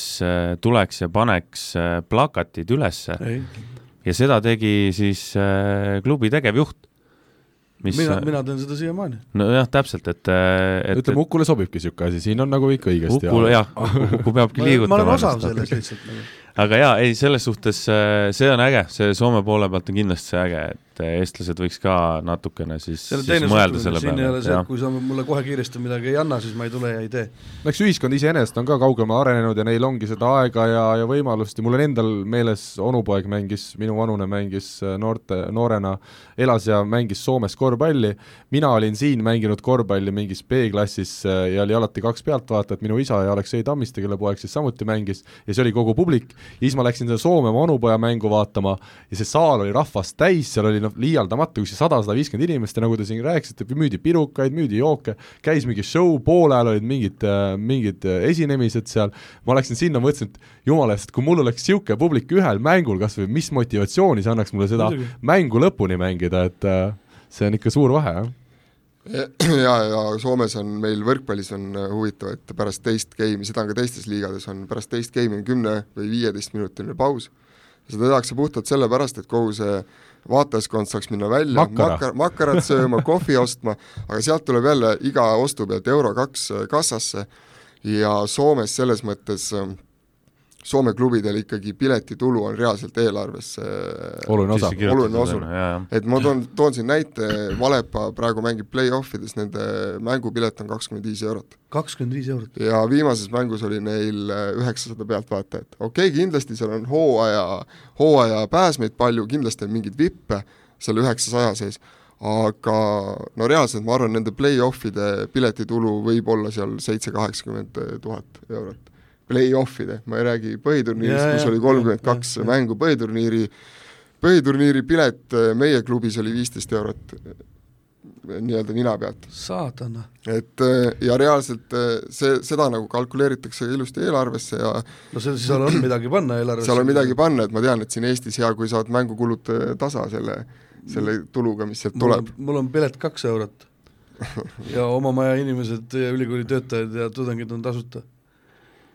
tuleks ja paneks plakatid ülesse ja seda tegi siis äh, klubi tegevjuht. Mis, mina, mina teen seda siiamaani. nojah, täpselt, et, äh, et ütleme, Ukule sobibki niisugune asi, siin on nagu kõik õigesti. Ukule jah, Uku peabki liigutama. ma olen osav selles lihtsalt nagu aga jaa, ei, selles suhtes äh, see on äge, see Soome poole pealt on kindlasti see äge, et eestlased võiks ka natukene siis, siis mõelda selle peale. siin ei ole see, et kui sa mulle kohe kiiresti midagi ei anna, siis ma ei tule ja ei tee. no eks ühiskond iseenesest on ka kaugemale arenenud ja neil ongi seda aega ja, ja võimalust. Ja mul on endal meeles, onupoeg mängis, minu vanune mängis äh, noorte, noorena, elas ja mängis Soomes korvpalli, mina olin siin mänginud korvpalli mingis B-klassis äh, ja oli alati kaks pealtvaatajat, minu isa ja Aleksei Tammiste, kelle poeg siis samuti mängis, ja see oli kogu publik ja siis ma läksin seda Soome oma onupoja mängu vaatama ja see saal oli rahvast täis, seal oli noh, liialdamatu, üks sada, sada viiskümmend inimest ja nagu te siin rääkisite, müüdi pirukaid, müüdi jooke, käis mingi show, poole ajal olid mingid, mingid esinemised seal, ma läksin sinna, mõtlesin, et jumala eest, kui mul oleks niisugune publik ühel mängul kas või mis motivatsiooni see annaks mulle seda Muidugi. mängu lõpuni mängida, et see on ikka suur vahe, jah ja, ja Soomes on meil võrkpallis on äh, huvitav, et pärast teist game'i, seda on ka teistes liigades, on pärast teist game'i on kümne või viieteistminutiline paus, seda tehakse puhtalt sellepärast, et kogu see vaatajaskond saaks minna välja Makara. makar, makarat sööma, kohvi ostma, aga sealt tuleb jälle iga ostu pealt euro kaks äh, kassasse ja Soomes selles mõttes äh, Soome klubidel ikkagi piletitulu on reaalselt eelarvesse oluline osa. oluline osa. et ma toon, toon siin näite, Valepa praegu mängib play-off ides, nende mängupilet on kakskümmend viis eurot. kakskümmend viis eurot. ja viimases mängus oli neil äh, üheksasada pealtvaatajat. okei okay,, kindlasti seal on hooaja, hooaja pääsmeid palju, kindlasti on mingeid vippe selle üheksasaja sees, aga no reaalselt ma arvan, nende play-off'ide piletitulu võib olla seal seitse-kaheksakümmend tuhat eurot play-off'ide, ma ei räägi põhiturniirist, kus oli kolmkümmend kaks mängu, põhiturniiri, põhiturniiri pilet äh, meie klubis oli viisteist eurot äh, nii-öelda nina pealt. saatana. et äh, ja reaalselt see, seda nagu kalkuleeritakse ilusti eelarvesse ja no seal, seal on midagi panna eelarvesse. seal on midagi panna, et ma tean, et siin Eestis hea, kui saad mängukulud tasa selle, selle tuluga, mis sealt tuleb. mul on pilet kaks eurot ja oma maja inimesed, ülikooli töötajad ja tudengid on tasuta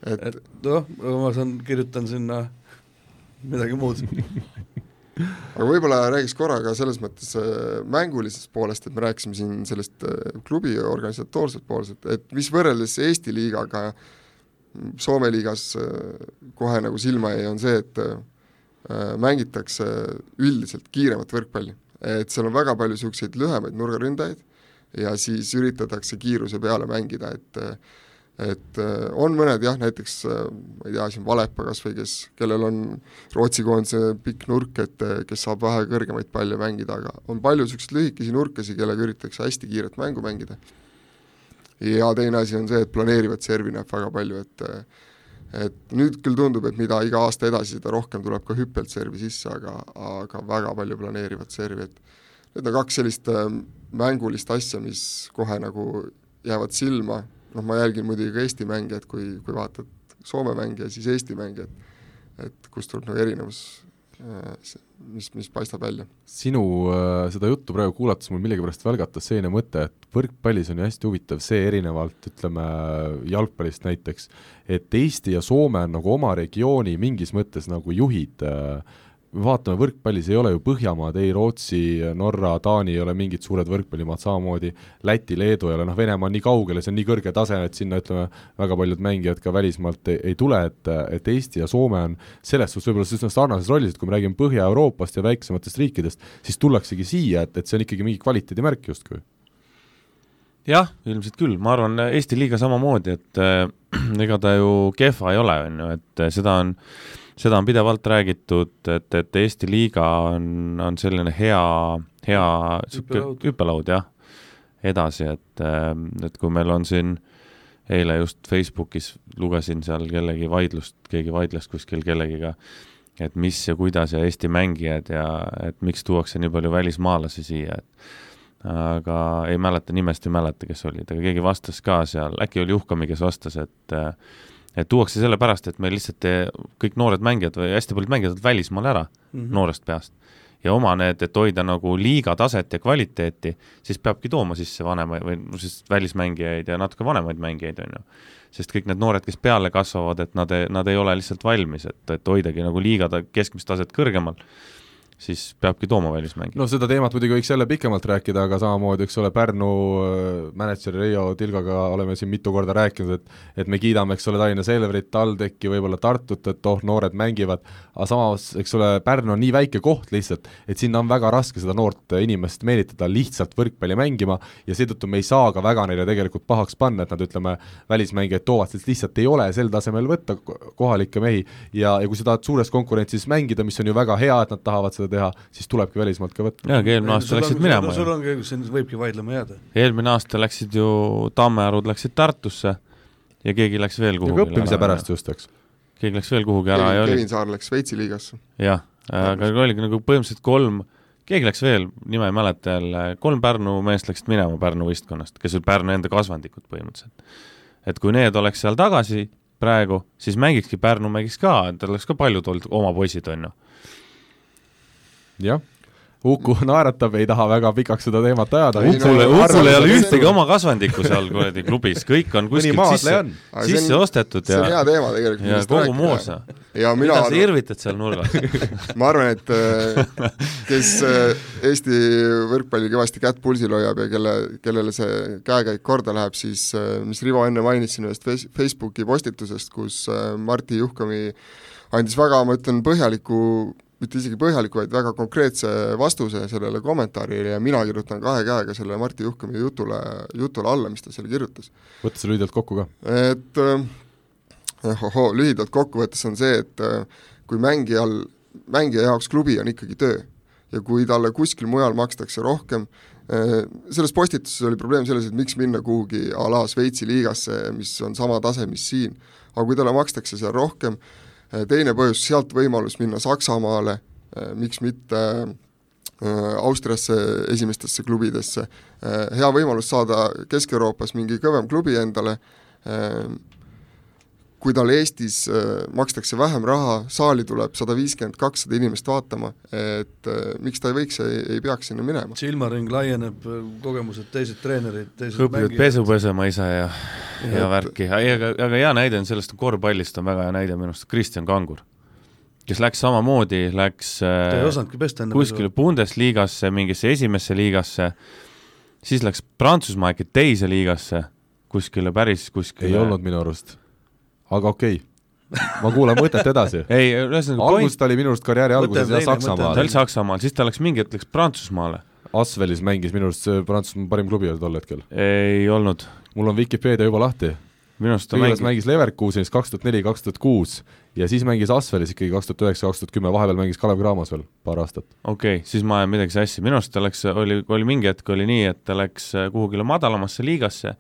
et, et noh, ma saan, kirjutan sinna midagi muud aga võib-olla räägiks korra ka selles mõttes äh, mängulisest poolest, et me rääkisime siin sellest äh, klubi organisatoorset poolset, et mis võrreldes Eesti liigaga Soome liigas äh, kohe nagu silma jäi, on see, et mängitakse üldiselt kiiremat võrkpalli. et seal on väga palju niisuguseid lühemaid nurgaründajaid ja siis üritatakse kiiruse peale mängida, et et äh, on mõned jah, näiteks äh, ma ei tea, siin Valepa kas või kes, kellel on Rootsi koondise pikk nurk, et äh, kes saab vähe kõrgemaid palle mängida, aga on palju niisuguseid lühikesi nurkasi, kellega üritatakse hästi kiiret mängu mängida. ja teine asi on see, et planeerivat servi näeb väga palju, et et nüüd küll tundub, et mida iga aasta edasi, seda rohkem tuleb ka hüppelt servi sisse, aga, aga väga palju planeerivat servi, et need on kaks sellist mängulist asja, mis kohe nagu jäävad silma noh, ma jälgin muidugi ka Eesti mänge, et kui, kui vaatad Soome mänge ja siis Eesti mänge, et et kust tuleb nagu erinevus, äh, mis, mis paistab välja. sinu äh, seda juttu praegu kuulates mul millegipärast välgatas selline mõte, et võrkpallis on ju hästi huvitav see erinevalt, ütleme, jalgpallist näiteks, et Eesti ja Soome on nagu oma regiooni mingis mõttes nagu juhid äh, vaatame, võrkpallis ei ole ju Põhjamaad, ei Rootsi, Norra, Taani ei ole mingid suured võrkpallimaad, samamoodi Läti, Leedu ei ole, noh, Venemaa on nii kaugel ja see on nii kõrge tase, et sinna ütleme, väga paljud mängijad ka välismaalt ei, ei tule, et, et Eesti ja Soome on selles suhtes võib-olla üsna sarnases rollis, et kui me räägime Põhja-Euroopast ja väiksematest riikidest, siis tullaksegi siia, et, et see on ikkagi mingi kvaliteedimärk justkui. Jah, ilmselt küll, ma arvan, Eesti liiga samamoodi, et äh, ega ta ju kehva ei ole, on ju, et seda on äh, seda on pidevalt räägitud, et, et Eesti liiga on, on selline hea, hea hüppelaud, jah, edasi, et, et kui meil on siin eile just Facebookis lugesin seal kellegi vaidlust, keegi vaidles kuskil kellegiga, et mis ja kuidas ja Eesti mängijad ja et miks tuuakse nii palju välismaalasi siia, et aga ei mäleta, nimest ei mäleta, kes olid, aga keegi vastas ka seal, äkki oli Juhkami, kes vastas, et äh, et tuuakse sellepärast, et meil lihtsalt kõik noored mängijad või hästi paljud mängijad on välismaal ära mm -hmm. noorest peast. ja oma need, et hoida nagu liiga taset ja kvaliteeti, siis peabki tooma sisse vanemaid või siis välismängijaid ja natuke vanemaid mängijaid, on ju. sest kõik need noored, kes peale kasvavad, et nad, nad ei ole lihtsalt valmis, et, et hoidagi nagu liiga keskmist taset kõrgemal siis peabki tooma välismänge. no seda teemat muidugi võiks jälle pikemalt rääkida, aga samamoodi, eks ole, Pärnu äh, mänedžeri Reio Tilgaga oleme siin mitu korda rääkinud, et et me kiidame, eks ole, Tallinna Selverit, TalTechi, võib-olla Tartut, et oh, noored mängivad, aga samas, eks ole, Pärnu on nii väike koht lihtsalt, et sinna on väga raske seda noort inimest meelitada lihtsalt võrkpalli mängima ja seetõttu me ei saa ka väga neile tegelikult pahaks panna, et nad ütleme, välismängijaid toovad, sest lihtsalt ei ole sel tasemel võtta kohalikke mehi ja, ja kui sa tahad suures konkurentsis mängida, mis on ju väga hea, et nad tahavad seda seda teha, siis tulebki välismaalt ka võtta. jaa, aga eelmine aasta läksid minema sul ongi õigus, siin võibki vaidlema jääda. eelmine aasta läksid ju, Tammearud läksid Tartusse ja keegi läks veel kuhugi. õppimise pärast just, eks. keegi läks veel kuhugi ära Kevin, ja oli Kevin Saar läks Šveitsi liigasse. jah, aga oligi nagu põhimõtteliselt kolm, keegi läks veel, nime ei mäleta jälle, kolm Pärnu meest läksid minema Pärnu võistkonnast, kes olid Pärnu enda kasvandikud põhimõtteliselt. et kui need oleks seal tagasi praegu, siis mängikski, Pärnu mängiks ka, tal oleks ka paljud olnud oma poisid, on ju jah, Uku naeratab, ei taha väga pikaks seda teemat ajada. Ukul, Ukul ei ole ühtegi oma kasvandikku seal kuradi klubis, kõik on kuskilt sisse, sisse ostetud ja see on hea teema tegelikult. ja kogu moosa. mida sa irvitad seal nurgas ma arvan, et äh, kes äh, Eesti võrkpalli kõvasti kätt pulsil hoiab ja kelle, kellele see käekäik korda läheb, siis äh, mis Rivo enne mainis siin ühest Facebooki postitusest, kus Martti Juhkami andis väga, ma ütlen, põhjaliku mitte isegi põhjaliku, vaid väga konkreetse vastuse sellele kommentaarile ja mina kirjutan kahe käega selle Martti Juhkami jutule, jutule alla, mis ta seal kirjutas. võta see lühidalt kokku ka. et eh, ohoo, lühidalt kokkuvõttes on see, et eh, kui mängijal, mängija jaoks klubi on ikkagi töö ja kui talle kuskil mujal makstakse rohkem eh,, selles postituses oli probleem selles, et miks minna kuhugi a la Šveitsi liigasse, mis on sama tase, mis siin, aga kui talle makstakse seal rohkem, Äh, teine põhjus, sealt võimalus minna Saksamaale, äh, miks mitte äh, Austriasse esimestesse klubidesse, hea võimalus saada Kesk-Euroopas mingi kõvem klubi endale, kui tal Eestis makstakse vähem raha, saali tuleb sada viiskümmend, kakssada inimest vaatama, et miks ta ei võiks ja ei, ei peaks sinna minema. silmaring laieneb, kogemused, teised treenerid, teised õppinud pesu pesema ise ja ja värki, aga, aga hea näide on sellest korvpallist on väga hea näide minu arust Kristjan Kangur, kes läks samamoodi, läks kuskile Bundesligasse, mingisse esimesse liigasse, siis läks Prantsusmaa äkki teise liigasse, kuskile päris kuskile ei olnud minu arust, aga okei okay ma kuulan mõtet edasi. ei, ühesõnaga algus ta oli minu arust karjääri alguses jah Saksamaal. ta oli Saksamaal, siis ta läks mingi hetk läks Prantsusmaale. Asvelis mängis minu arust see Prantsusmaa parim klubi oli tol hetkel. ei olnud mul on Vikipeedia juba lahti. minu arust ta mängis, mängis Leverkusenis kaks tuhat neli, kaks tuhat kuus ja siis mängis Asvelis ikkagi kaks tuhat üheksa, kaks tuhat kümme, vahepeal mängis Kalev Cramos veel paar aastat. okei okay,, siis ma ajan midagi sassi, minu arust ta läks, oli, oli mingi hetk oli nii, et ta läks kuhugile madalamasse liigasse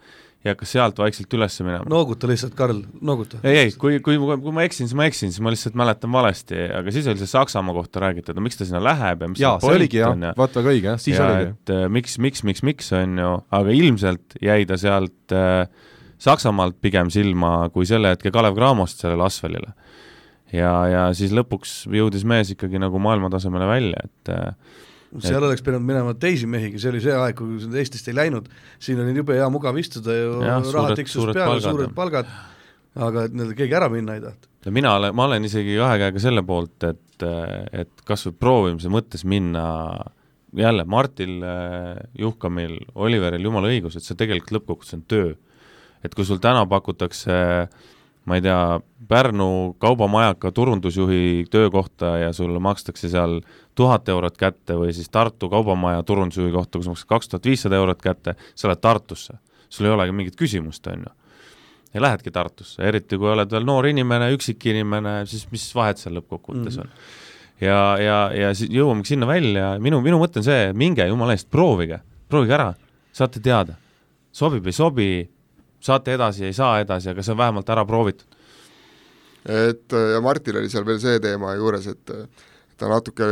ja hakkas sealt vaikselt üles minema. nooguta lihtsalt, Karl, nooguta. ei, ei, kui, kui, kui ma eksin, siis ma eksin, siis ma lihtsalt mäletan valesti, aga siis oli see Saksamaa kohta räägitud, no miks ta sinna läheb ja mis jaa, see oligi jah, vaat väga õige jah, siis ja, oligi. et äh, miks, miks, miks, miks, on ju, aga ilmselt jäi ta sealt äh, Saksamaalt pigem silma kui selle hetke Kalev Cramost sellele Asvelile. ja, ja siis lõpuks jõudis mees ikkagi nagu maailmatasemele välja, et äh, seal et... oleks pidanud minema teisi mehigi, see oli see aeg, kui nad Eestist ei läinud, siin oli jube hea mugav istuda ju, raha tiksus peale, suured palgad, aga et nii-öelda keegi ära minna ei tahtnud. ja mina olen, ma olen isegi kahe käega selle poolt, et, et kas või proovimise mõttes minna jälle, Martil, Juhkamil, Oliveril jumala õigus, et see tegelikult lõppkokkuvõttes on töö. et kui sul täna pakutakse ma ei tea, Pärnu kaubamajaka turundusjuhi töökohta ja sulle makstakse seal tuhat eurot kätte või siis Tartu kaubamaja turundusjuhi kohta, kus makstakse kaks tuhat viissada eurot kätte, sa lähed Tartusse. sul ei olegi mingit küsimust, on ju. ja lähedki Tartusse, eriti kui oled veel noor inimene, üksik inimene, siis mis vahet seal lõppkokkuvõttes mm -hmm. on. ja, ja, ja siis jõuamegi sinna välja, minu, minu mõte on see, minge jumala eest, proovige, proovige ära, saate teada. sobib, ei sobi, saate edasi, ei saa edasi, aga see on vähemalt ära proovitud. et ja Martil oli seal veel see teema juures, et ta natuke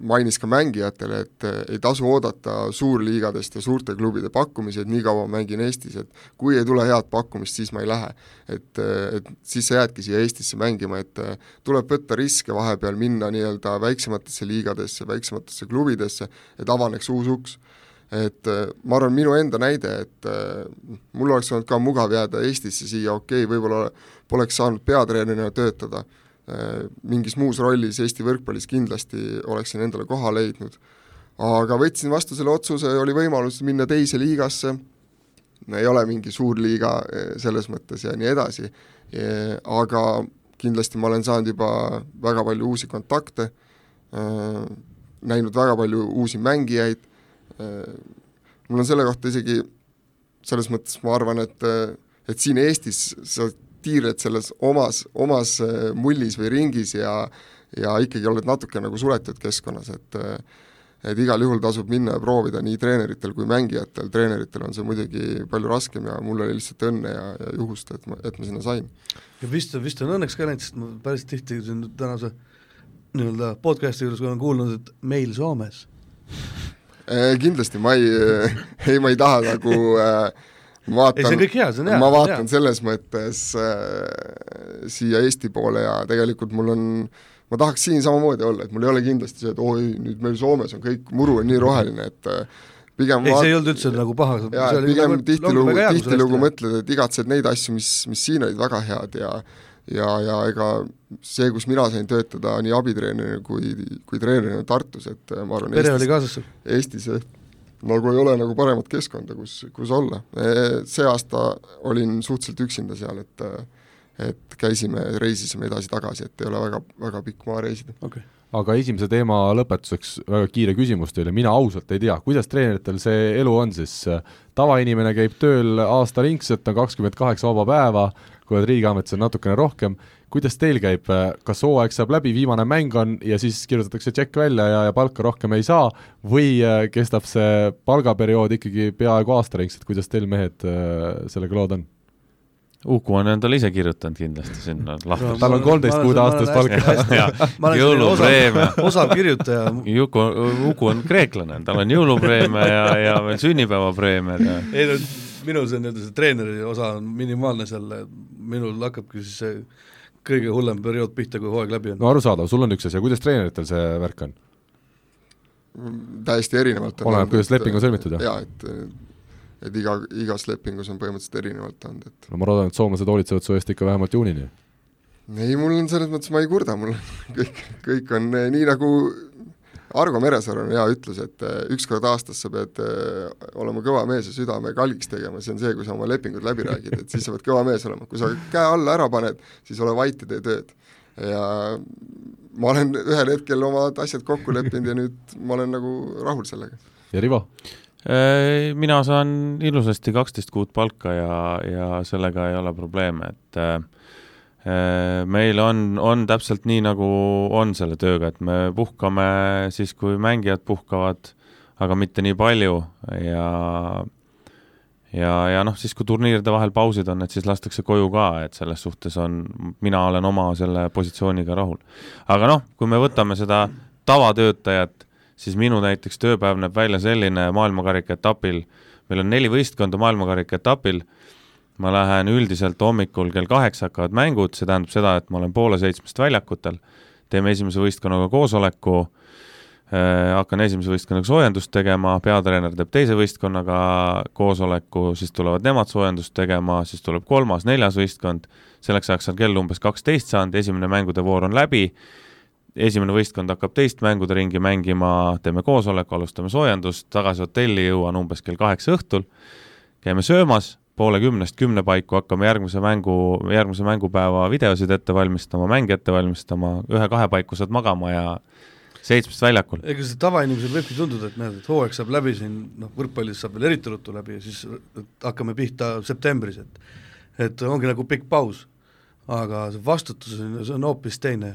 mainis ka mängijatele, et ei tasu oodata suurliigadest ja suurte klubide pakkumisi, et nii kaua mängin Eestis, et kui ei tule head pakkumist, siis ma ei lähe. et, et siis sa jäädki siia Eestisse mängima, et tuleb võtta riske vahepeal, minna nii-öelda väiksematesse liigadesse, väiksematesse klubidesse, et avaneks uus uks. Et ma arvan, minu enda näide, et mul oleks olnud ka mugav jääda Eestisse siia, okei okay,, võib-olla poleks saanud peatreenerina töötada Äh, mingis muus rollis Eesti võrkpallis kindlasti oleksin endale koha leidnud. aga võtsin vastu selle otsuse, oli võimalus minna teise liigasse, ei ole mingi suur liiga äh, selles mõttes ja nii edasi, aga kindlasti ma olen saanud juba väga palju uusi kontakte, äh, näinud väga palju uusi mängijaid, mul on selle kohta isegi selles mõttes ma arvan, et et siin Eestis sa tiirled selles omas, omas äh, mullis või ringis ja ja ikkagi oled natuke nagu suletud keskkonnas, et et igal juhul tasub minna ja proovida nii treeneritel kui mängijatel, treeneritel on see muidugi palju raskem ja mul oli lihtsalt õnne ja, ja juhust, et ma, et ma sinna sain. ja vist, vist on õnneks ka läinud, sest ma päris tihti siin tänase nii-öelda podcast'i juures olen kuulnud, et meil Soomes äh, kindlasti ma ei, ei ma ei taha nagu äh, vaatan, see on kõik hea, see on hea. ma vaatan selles mõttes äh, siia Eesti poole ja tegelikult mul on ma tahaks siin samamoodi olla, et mul ei ole kindlasti see, et oi, nüüd meil Soomes on kõik, muru on nii roheline, et äh, pigem ei, see ei olnud üldse nagu paha. jaa, pigem nagu, tihtilugu, tihtilugu mõtled, et igatsed neid asju, mis, mis siin olid väga head ja ja, ja ega see, kus mina sain töötada nii abitreenerina kui, kui treenerina Tartus, et ma arvan pere oli kaasas sul? Eestis nagu ei ole nagu paremat keskkonda, kus, kus olla. See aasta olin suhteliselt üksinda seal, et et käisime, reisisime edasi-tagasi, et ei ole väga, väga pikk maa reisida okay aga esimese teema lõpetuseks väga kiire küsimus teile, mina ausalt ei tea, kuidas treeneritel see elu on siis, tavainimene käib tööl aastaringselt, on kakskümmend kaheksa vaba päeva, kui oled riigiametis, on natukene rohkem, kuidas teil käib, kas hooaeg saab läbi, viimane mäng on ja siis kirjutatakse tšekk välja ja, ja palka rohkem ei saa või äh, kestab see palgaperiood ikkagi peaaegu aastaringselt, kuidas teil mehed äh, sellega lood on? Uku on endale ise kirjutanud kindlasti sinna lahti. tal on kolmteist kuud aastas palka. jõulupreemia. osav kirjutaja. Juku, Uku on kreeklane, tal on jõulupreemia ja, ja veel sünnipäevapreemiad ja. ei no minul see nii-öelda see treeneri osa on minimaalne seal, minul hakkabki siis see kõige hullem periood pihta, kui hooaeg läbi on. no arusaadav, sul on üks asi, kuidas treeneritel see värk on? täiesti erinevalt. oleneb, kuidas leping on sõlmitud, jah? jaa, et et iga, igas lepingus on põhimõtteliselt erinevalt olnud, et no ma loodan, et soomlased hoolitsevad su eest ikka vähemalt juunini. ei, mul on selles mõttes, ma ei kurda, mul kõik, kõik on eh, nii, nagu Argo Meresaar on hea ütlus, et eh, üks kord aastas sa pead eh, olema kõva mees ja südame kalgiks tegema, see on see, kui sa oma lepingud läbi räägid, et siis sa pead kõva mees olema, kui sa käe alla ära paned, siis ole vait ja tee tööd. ja ma olen ühel hetkel omad asjad kokku leppinud ja nüüd ma olen nagu rahul sellega. ja Rivo? Äh, mina saan ilusasti kaksteist kuud palka ja, ja sellega ei ole probleeme, et äh, äh, meil on, on täpselt nii, nagu on selle tööga, et me puhkame siis, kui mängijad puhkavad, aga mitte nii palju. Ja ja, ja noh, siis kui turniiride vahel pausid on, et siis lastakse koju ka, et selles suhtes on, mina olen oma selle positsiooniga rahul. aga noh, kui me võtame seda tavatöötajat siis minu näiteks tööpäev näeb välja selline maailmakarika etapil, meil on neli võistkonda maailmakarika etapil, ma lähen üldiselt hommikul kell kaheksa hakkavad mängud, see tähendab seda, et ma olen poole seitsmest väljakutel, teeme esimese võistkonnaga koosoleku äh,, hakkan esimese võistkonnaga soojendust tegema, peatreener teeb teise võistkonnaga koosoleku, siis tulevad nemad soojendust tegema, siis tuleb kolmas, neljas võistkond, selleks ajaks on kell umbes kaksteist saanud, esimene mängude voor on läbi. Esimene võistkond hakkab teist mängude ringi mängima, teeme koosoleku, alustame soojendust, tagasi hotelli jõuan umbes kell kaheksa õhtul, käime söömas, poole kümnest kümne paiku hakkame järgmise mängu, järgmise mängupäeva videosid ette valmistama, mänge ette valmistama, ühe-kahe paiku saad magama ja seitsmest väljakul. ega see tavainimesel võibki tunduda, et näed, et hooaeg saab läbi siin, noh, võrkpallis saab veel eriti ruttu läbi ja siis hakkame pihta septembris, et et ongi nagu pikk paus. aga see vastutus on, see on hoopis teine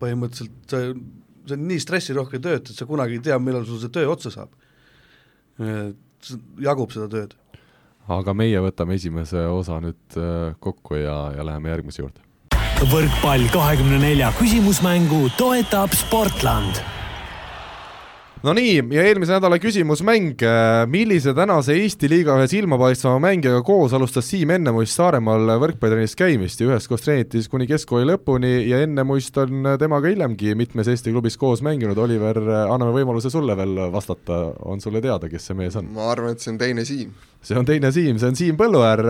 põhimõtteliselt see, see on nii stressirohke töö, et sa kunagi ei tea, millal sul see töö otsa saab. jagub seda tööd. Aga meie võtame esimese osa nüüd äh, kokku ja, ja läheme järgmise juurde. võrkpall kahekümne nelja küsimusmängu toetab Sportland no nii, ja eelmise nädala küsimusmäng, äh, millise tänase Eesti liiga ühe silmapaistvama mängijaga koos alustas Siim Ennemuist Saaremaal võrkpallitrennis käimist ja üheskoos treeniti siis kuni keskkooli lõpuni ja Ennemuist on temaga hiljemgi mitmes Eesti klubis koos mänginud, Oliver, anname võimaluse sulle veel vastata, on sulle teada, kes see mees on? ma arvan, et see on teine Siim. see on teine Siim, see on Siim Põlluäär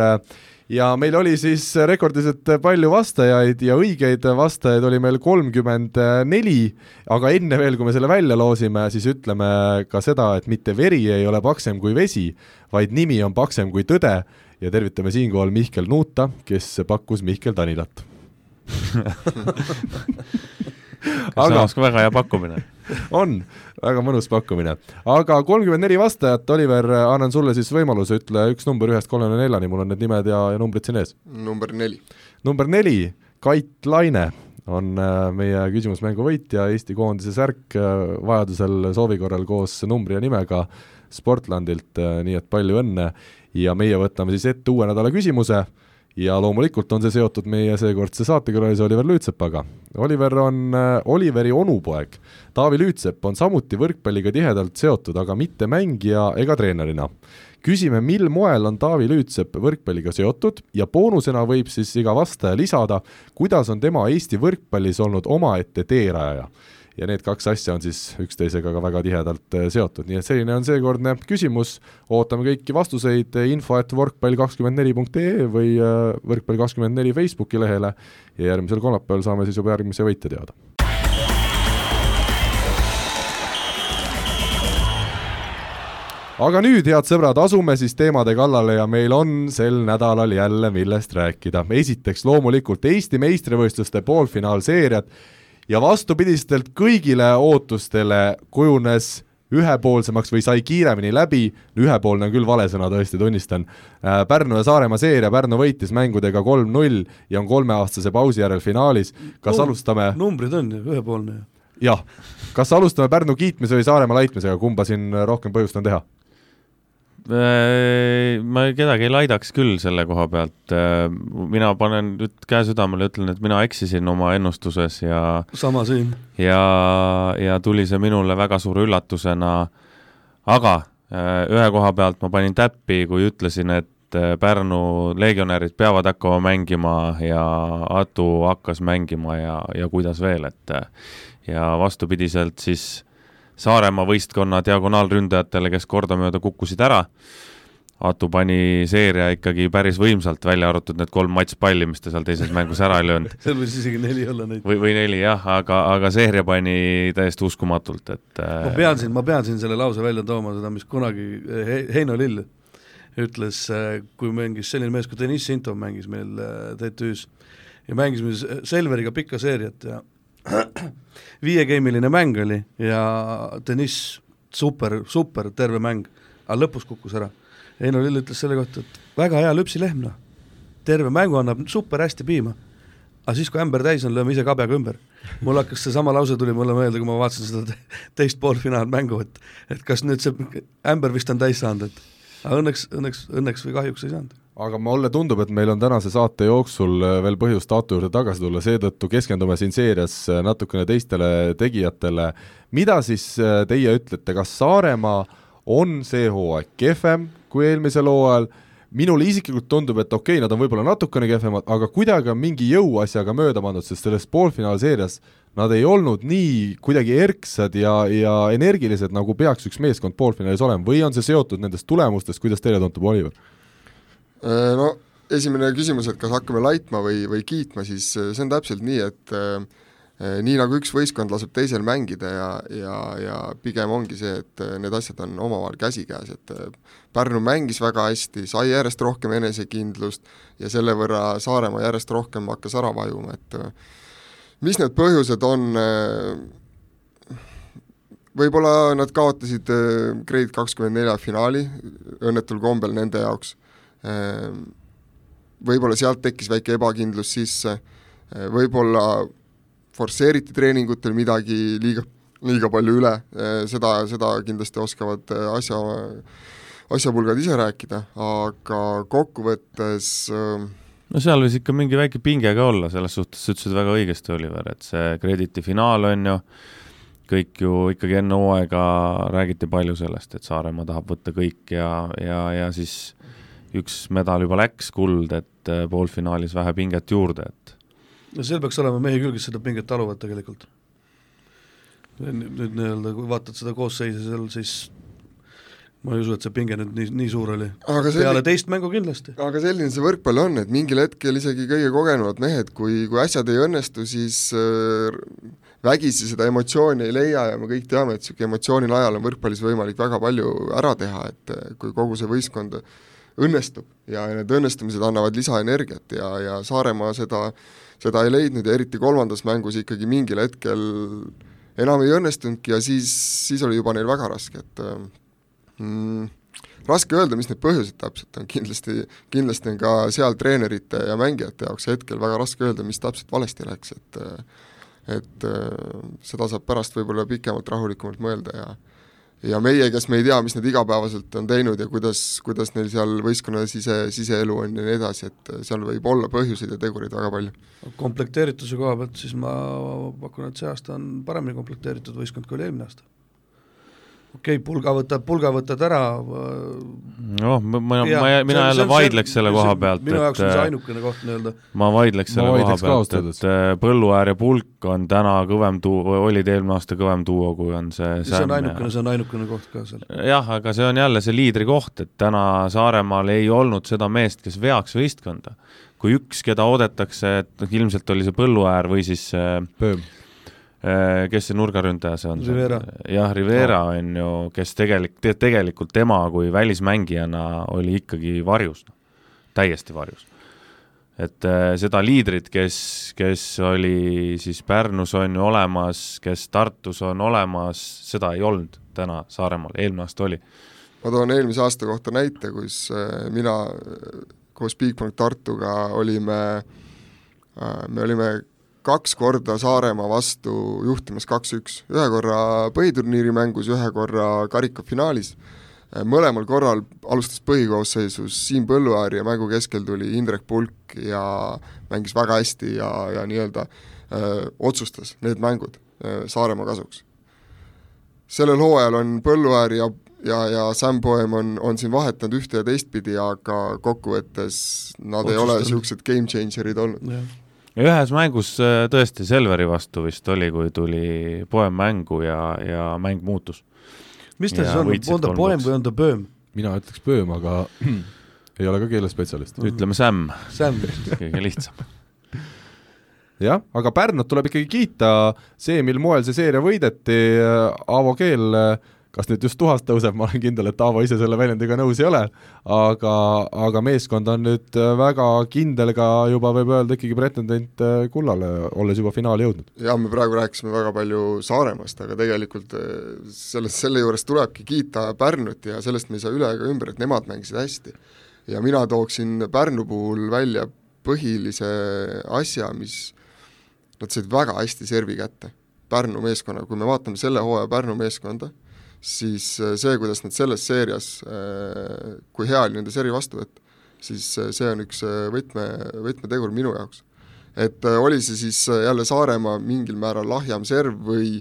ja meil oli siis rekordiliselt palju vastajaid ja õigeid vastajaid oli meil kolmkümmend neli, aga enne veel, kui me selle välja loosime, siis ütleme ka seda, et mitte veri ei ole paksem kui vesi, vaid nimi on paksem kui tõde. Ja tervitame siinkohal Mihkel Nuuta, kes pakkus Mihkel Tanilat. Aga samas ka väga hea pakkumine? On, väga mõnus pakkumine. aga kolmkümmend neli vastajat, Oliver, annan sulle siis võimaluse, ütle üks number ühest kolmekümne neljani, mul on need nimed ja, ja numbrid siin ees. number neli. number neli, Kait Laine on äh, meie küsimusmängu võitja, Eesti koondise särk äh, vajadusel soovi korral koos numbri ja nimega Sportlandilt, äh, nii et palju õnne ja meie võtame siis ette uue nädala küsimuse ja loomulikult on see seotud meie seekordse saatekülalise Oliver Lüütsepaga. Oliver on äh, Oliveri onupoeg. Taavi Lüütsepp on samuti võrkpalliga tihedalt seotud, aga mitte mängija ega treenerina. küsime, mil moel on Taavi Lüütsepp võrkpalliga seotud ja boonusena võib siis iga vastaja lisada, kuidas on tema Eesti võrkpallis olnud omaette teerajaja ja need kaks asja on siis üksteisega ka väga tihedalt äh, seotud, nii et selline on seekordne küsimus, ootame kõiki vastuseid info et võrkpall kakskümmend neli punkt ee või äh, võrkpall kakskümmend neli Facebooki lehele ja järgmisel kolmapäeval saame siis juba järgmise võitja teada. aga nüüd, head sõbrad, asume siis teemade kallale ja meil on sel nädalal jälle, millest rääkida. esiteks loomulikult Eesti meistrivõistluste poolfinaalseeriad ja vastupidistelt kõigile ootustele kujunes ühepoolsemaks või sai kiiremini läbi, ühepoolne on küll vale sõna, tõesti, tunnistan, äh, Pärnu ja Saaremaa seeria, Pärnu võitis mängudega kolm-null ja on kolmeaastase pausi järel finaalis, kas Num alustame? numbrid on ju, ühepoolne ju. jah, kas alustame Pärnu kiitmise või Saaremaa laitmisega, kumba siin rohkem põhjust on teha? Äh, ma kedagi ei laidaks küll selle koha pealt. Äh, mina panen nüüd käe südamele, ütlen, et mina eksisin oma ennustuses ja. sama siin. ja, ja tuli see minule väga suure üllatusena. aga äh, ühe koha pealt ma panin täppi, kui ütlesin, et Pärnu legionärid peavad hakkama mängima ja Atu hakkas mängima ja, ja kuidas veel, et ja vastupidiselt siis Saaremaa võistkonna diagonaalründajatele, kes kordamööda kukkusid ära. Atu pani seeria ikkagi päris võimsalt, välja arvatud need kolm matšpalli, mis ta seal teises mängus ära ei löönud seal võis isegi neli olla neid. või, või neli jah, aga, aga seeria pani täiesti uskumatult, et ma pean siin, ma pean siin selle lause välja tooma, seda, mis kunagi He Heino Lill ütles, kui mängis selline mees kui Deniss Sintov mängis meil äh, TTÜ-s ja mängisime Selveriga pikka seeriat ja viiegeimiline mäng oli ja Deniss super, super terve mäng, aga lõpus kukkus ära. Heino Lill ütles selle kohta, et väga hea lüpsilehm, noh. terve mängu annab super hästi piima. aga siis, kui ämber täis on, lööme ise kabjaga ümber. mul hakkas seesama lause tuli mulle meelde, kui ma vaatasin seda teist poolfinaalmängu, et et kas nüüd see ämber vist on täis saanud, et aga õnneks, õnneks, õnneks või kahjuks ei saanud aga mulle tundub, et meil on tänase saate jooksul äh, veel põhjust Aatu juurde tagasi tulla, seetõttu keskendume siin seerias äh, natukene teistele tegijatele. mida siis äh, teie ütlete, kas Saaremaa on see hooaeg kehvem kui eelmisel hooajal, minule isiklikult tundub, et okei okay,, nad on võib-olla natukene kehvemad, aga kuidagi on mingi jõuasjaga mööda pandud, sest selles poolfinaalseerias nad ei olnud nii kuidagi erksad ja, ja energilised, nagu peaks üks meeskond poolfinaalis olema, või on see seotud nendest tulemustest, kuidas teile tundub, Oliver? Äh, no esimene küsimus, et kas hakkame laitma või, või kiitma, siis äh, see on täpselt nii, et äh, nii nagu üks võistkond laseb teisel mängida ja, ja, ja pigem ongi see, et need asjad on omavahel käsikäes, et Pärnu mängis väga hästi, sai järjest rohkem enesekindlust ja selle võrra Saaremaa järjest rohkem hakkas ära vajuma, et mis need põhjused on, võib-olla nad kaotasid Grade kakskümmend nelja finaali õnnetul kombel nende jaoks võib-olla sealt tekkis väike ebakindlus sisse, ehm, võib-olla forsseeriti treeningutel midagi liiga, liiga palju üle, ehm, seda, seda kindlasti oskavad asja, asjapulgad ise rääkida, aga kokkuvõttes no seal võis ikka mingi väike pinge ka olla, selles suhtes sa ütlesid väga õigesti, Oliver, et see Crediti finaal on ju, kõik ju ikkagi enne hooaega räägiti palju sellest, et Saaremaa tahab võtta kõik ja, ja, ja siis üks medal juba läks, kuld, et äh, poolfinaalis vähe pinget juurde, et no seal peaks olema mehi küll, kes seda pinget taluvad tegelikult. nüüd nii-öelda, kui vaatad seda koosseisu seal, siis ma ei usu, et see pinge nüüd nii, nii suur oli. peale teist mängu kindlasti. aga selline see võrkpall on, et mingil hetkel isegi kõige kogenumad mehed, kui, kui asjad ei õnnestu, siis äh, vägisi seda emotsiooni ei leia ja me kõik teame, et niisugune emotsiooni najal on võrkpallis võimalik väga palju ära teha, et äh, kui kogu see võistkond äh, õnnestub. Ja need õnnestumised annavad lisaenergiat ja, ja Saaremaa seda, seda ei leidnud ja eriti kolmandas mängus ikkagi mingil hetkel enam ei õnnestunudki ja siis, siis oli juba neil väga raske, et mm, raske öelda, mis need põhjused täpselt on, kindlasti, kindlasti on ka seal treenerite ja mängijate jaoks hetkel väga raske öelda, mis täpselt valesti läks, et et seda saab pärast võib-olla pikemalt, rahulikumalt mõelda ja ja meie, kes me ei tea, mis nad igapäevaselt on teinud ja kuidas, kuidas neil seal võistkonna sise, siseelu on ja nii edasi, et seal võib olla põhjuseid ja tegureid väga palju. komplekteerituse koha pealt siis ma pakun, et see aasta on paremini komplekteeritud võistkond kui oli eelmine aasta. Okei okay,, pulga võtad, pulga võtad ära, noh, ma, ma, mina jälle vaidleks selle koha pealt, minu jaoks on see et ainukene koht nii-öelda, ma vaidleks selle Ma koha vaidleks ka pealt, et äh, Põlluäär ja Pulk on täna kõvem duo, olid eelmine aasta kõvem duo, kui on see see on ainukene, ja see on ainukene koht ka seal. jah, aga see on jälle see liidri koht, et täna Saaremaal ei olnud seda meest, kes veaks võistkonda. kui üks, keda oodatakse, et noh, ilmselt oli see Põlluäär või siis äh, Pööm. Äh, kes see nurgaründaja see on? Rivera. jah, Rivera on ju, kes tegelik- te,, tegelikult tema kui välismängijana oli ikkagi varjus, täiesti varjus. et äh, seda liidrit, kes, kes oli siis Pärnus on ju olemas, kes Tartus on olemas, seda ei olnud täna Saaremaal, eelmine aasta oli. ma toon eelmise aasta kohta näite, kus äh, mina koos Bigbank Tartuga olime, me olime kaks korda Saaremaa vastu juhtimas kaks-üks, ühe korra põhiturniiri mängus, ühe korra karikafinaalis. mõlemal korral alustas põhikoosseisus Siim Põlluäär ja mängu keskel tuli Indrek Pulk ja mängis väga hästi ja, ja nii-öelda öö, otsustas need mängud öö, Saaremaa kasuks sellel hooajal on Põlluäär ja, ja, ja Sam Poem on, on siin vahetanud ühte ja teistpidi, aga kokkuvõttes nad Otsustanud. ei ole niisugused game changer'id olnud. Ühes mängus äh, tõesti Selveri vastu vist oli, kui tuli poem mängu ja, ja mäng muutus. mis ta Ja siis on, on ta poem või on ta pööm? mina ütleks Pööm, aga ei ole ka keelespetsialist. ütleme Sam, Sam, kõige lihtsam. jah, aga Pärnut tuleb ikkagi kiita, see, mil moel see seeria võideti, Aavo Keel, kas nüüd just tuhast tõuseb, ma olen kindel, et Aavo ise selle väljendiga nõus ei ole, aga, aga meeskond on nüüd väga kindel ka juba võib öelda ikkagi pretendent kullale, olles juba finaali jõudnud. ja me praegu rääkisime väga palju Saaremaast, aga tegelikult eh, selles, selle juures tulebki kiita Pärnut ja sellest me ei saa üle ega ümber, et nemad mängisid hästi. ja mina tooksin Pärnu puhul välja põhilise asja, mis nad said väga hästi servi kätte. Pärnu meeskonna, kui me vaatame selle hooaja Pärnu meeskonda, siis eh, see, kuidas nad selles seerias, kui hea oli nende servi vastuvõtt, siis eh, see on üks võtme, võtmetegur minu jaoks et äh, oli see siis äh, jälle Saaremaa mingil määral lahjam serv või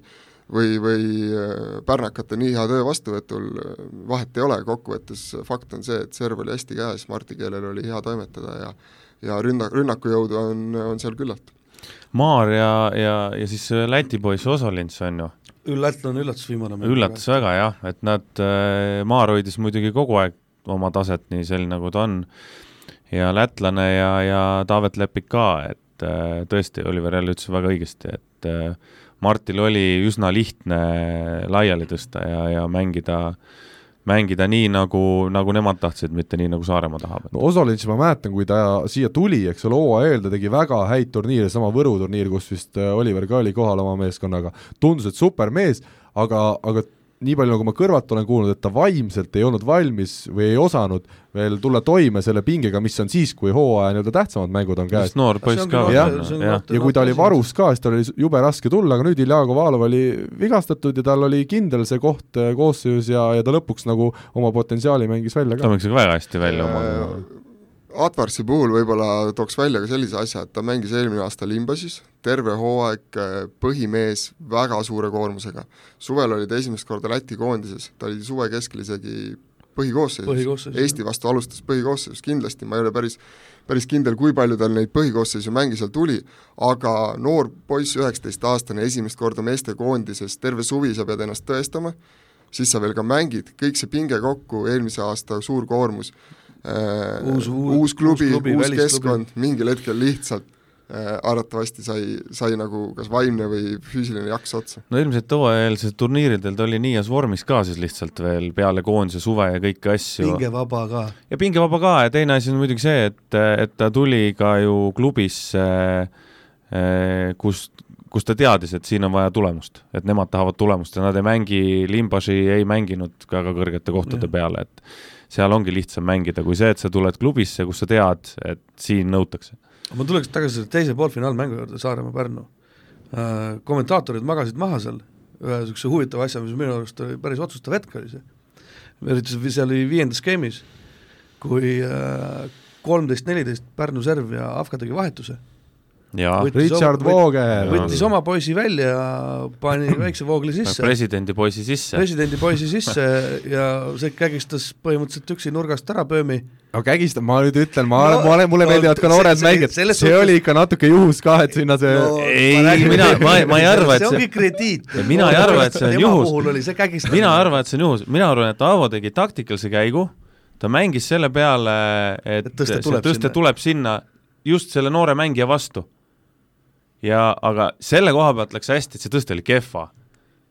või, või äh, pärnakate nii hea töö vastuvõtul, vahet ei ole, kokkuvõttes fakt on see, et serv oli hästi käes, Marti keelel oli hea toimetada ja ja rünna, rünnakujõudu on, on seal küllalt. Maar ja, ja, ja siis Läti poiss Osolins on ju, lätlane üllatus viimane mäng. üllatas väga jah, et nad, Maar hoidis muidugi kogu aeg oma taset nii selline, nagu ta on, ja lätlane ja, ja Taavet Lepik ka, et äh, tõesti, Oliver jälle ütles väga õigesti, et äh, Martil oli üsna lihtne laiali tõsta ja, ja mängida, mängida nii, nagu, nagu nemad tahtsid, mitte nii, nagu Saaremaa tahab. no Osolins ma mäletan, kui ta siia tuli, eks ole, hooaja eel ta tegi väga häid turniire, sama Võru turniir, kus vist äh, Oliver ka oli kohal oma meeskonnaga, tundus, et super mees, aga, aga nii palju, nagu ma kõrvalt olen kuulnud, et ta vaimselt ei olnud valmis või ei osanud veel tulla toime selle pingega, mis on siis, kui hooaja nii-öelda tähtsamad mängud on käes noor poiss ka jah. ja kui ta oli varus ka, siis tal oli jube raske tulla, aga nüüd Ilja Kovalov oli vigastatud ja tal oli kindel see koht äh, koosseisus ja, ja ta lõpuks nagu oma potentsiaali mängis välja ta ka. mängis väga hästi välja oma Atvarsi puhul võib-olla tooks välja ka sellise asja, et ta mängis eelmine aasta Limbasis, terve hooaeg äh, põhimees väga suure koormusega. suvel oli ta esimest korda Läti koondises, ta oli suve keskel isegi põhikoosseisus, Põhikoosseisus, Eesti vastu alustas põhikoosseisus kindlasti, ma ei ole päris päris kindel, kui palju tal neid põhikoosseisu mänge seal tuli, aga noor poiss, üheksateistaastane, esimest korda meestekoondises, terve suvi sa pead ennast tõestama, siis sa veel ka mängid, kõik see pinge kokku, eelmise aasta suur koormus, Uus- uus- uus klubi, uus klubi, uus keskkond, mingil hetkel lihtsalt äh, arvatavasti sai, sai nagu kas vaimne või füüsiline jaks otsa. no ilmselt hooajaeelsel turniiridel ta oli nii heas vormis ka siis lihtsalt veel peale koondise suve ja kõiki asju. pingevaba ka. ja pingevaba ka ja teine asi on muidugi see, et, et ta tuli ka ju klubisse, kust, kus ta teadis, et siin on vaja tulemust, et nemad tahavad tulemust ja nad ei mängi, Limbaži ei mänginud väga kõrgete kohtade Jah. peale, et seal ongi lihtsam mängida kui see, et sa tuled klubisse, kus sa tead, et siin nõutakse. ma tuleks tagasi selle teise poolfinaalmängu juurde, Saaremaa-Pärnu. Kommentaatorid magasid maha seal ühe niisuguse huvitava asja, mis minu arust oli päris otsustav hetk oli see. eriti see- oli viiendas skeemis, kui kolmteist, neliteist Pärnu serv ja Afka tegi vahetuse Richard oma- Vooger, võttis oma poisi välja ja pani väikse voogli sisse, presidendi poisi sisse. presidendi poisi sisse ja see kägistas põhimõtteliselt üksi nurgast ära pöömi no kägistab, ma nüüd ütlen, ma No, ma olen, mulle no, meeldivad ka see- noored see- mängijad, see suhtes- oli ikka natuke juhus ka, et sinna see no, ei, mina- ma- ma ei arva, et see see- ongi krediit. mina ei arva, et see on juhus. mina arvan, et see on juhus, mina arvan, et Aavo tegi taktikalise käigu, ta mängis selle peale, et tõste tuleb tõste sinna. tuleb sinna just selle noore mängija vastu. Ja aga selle koha pealt läks hästi, et see tõste oli kehva.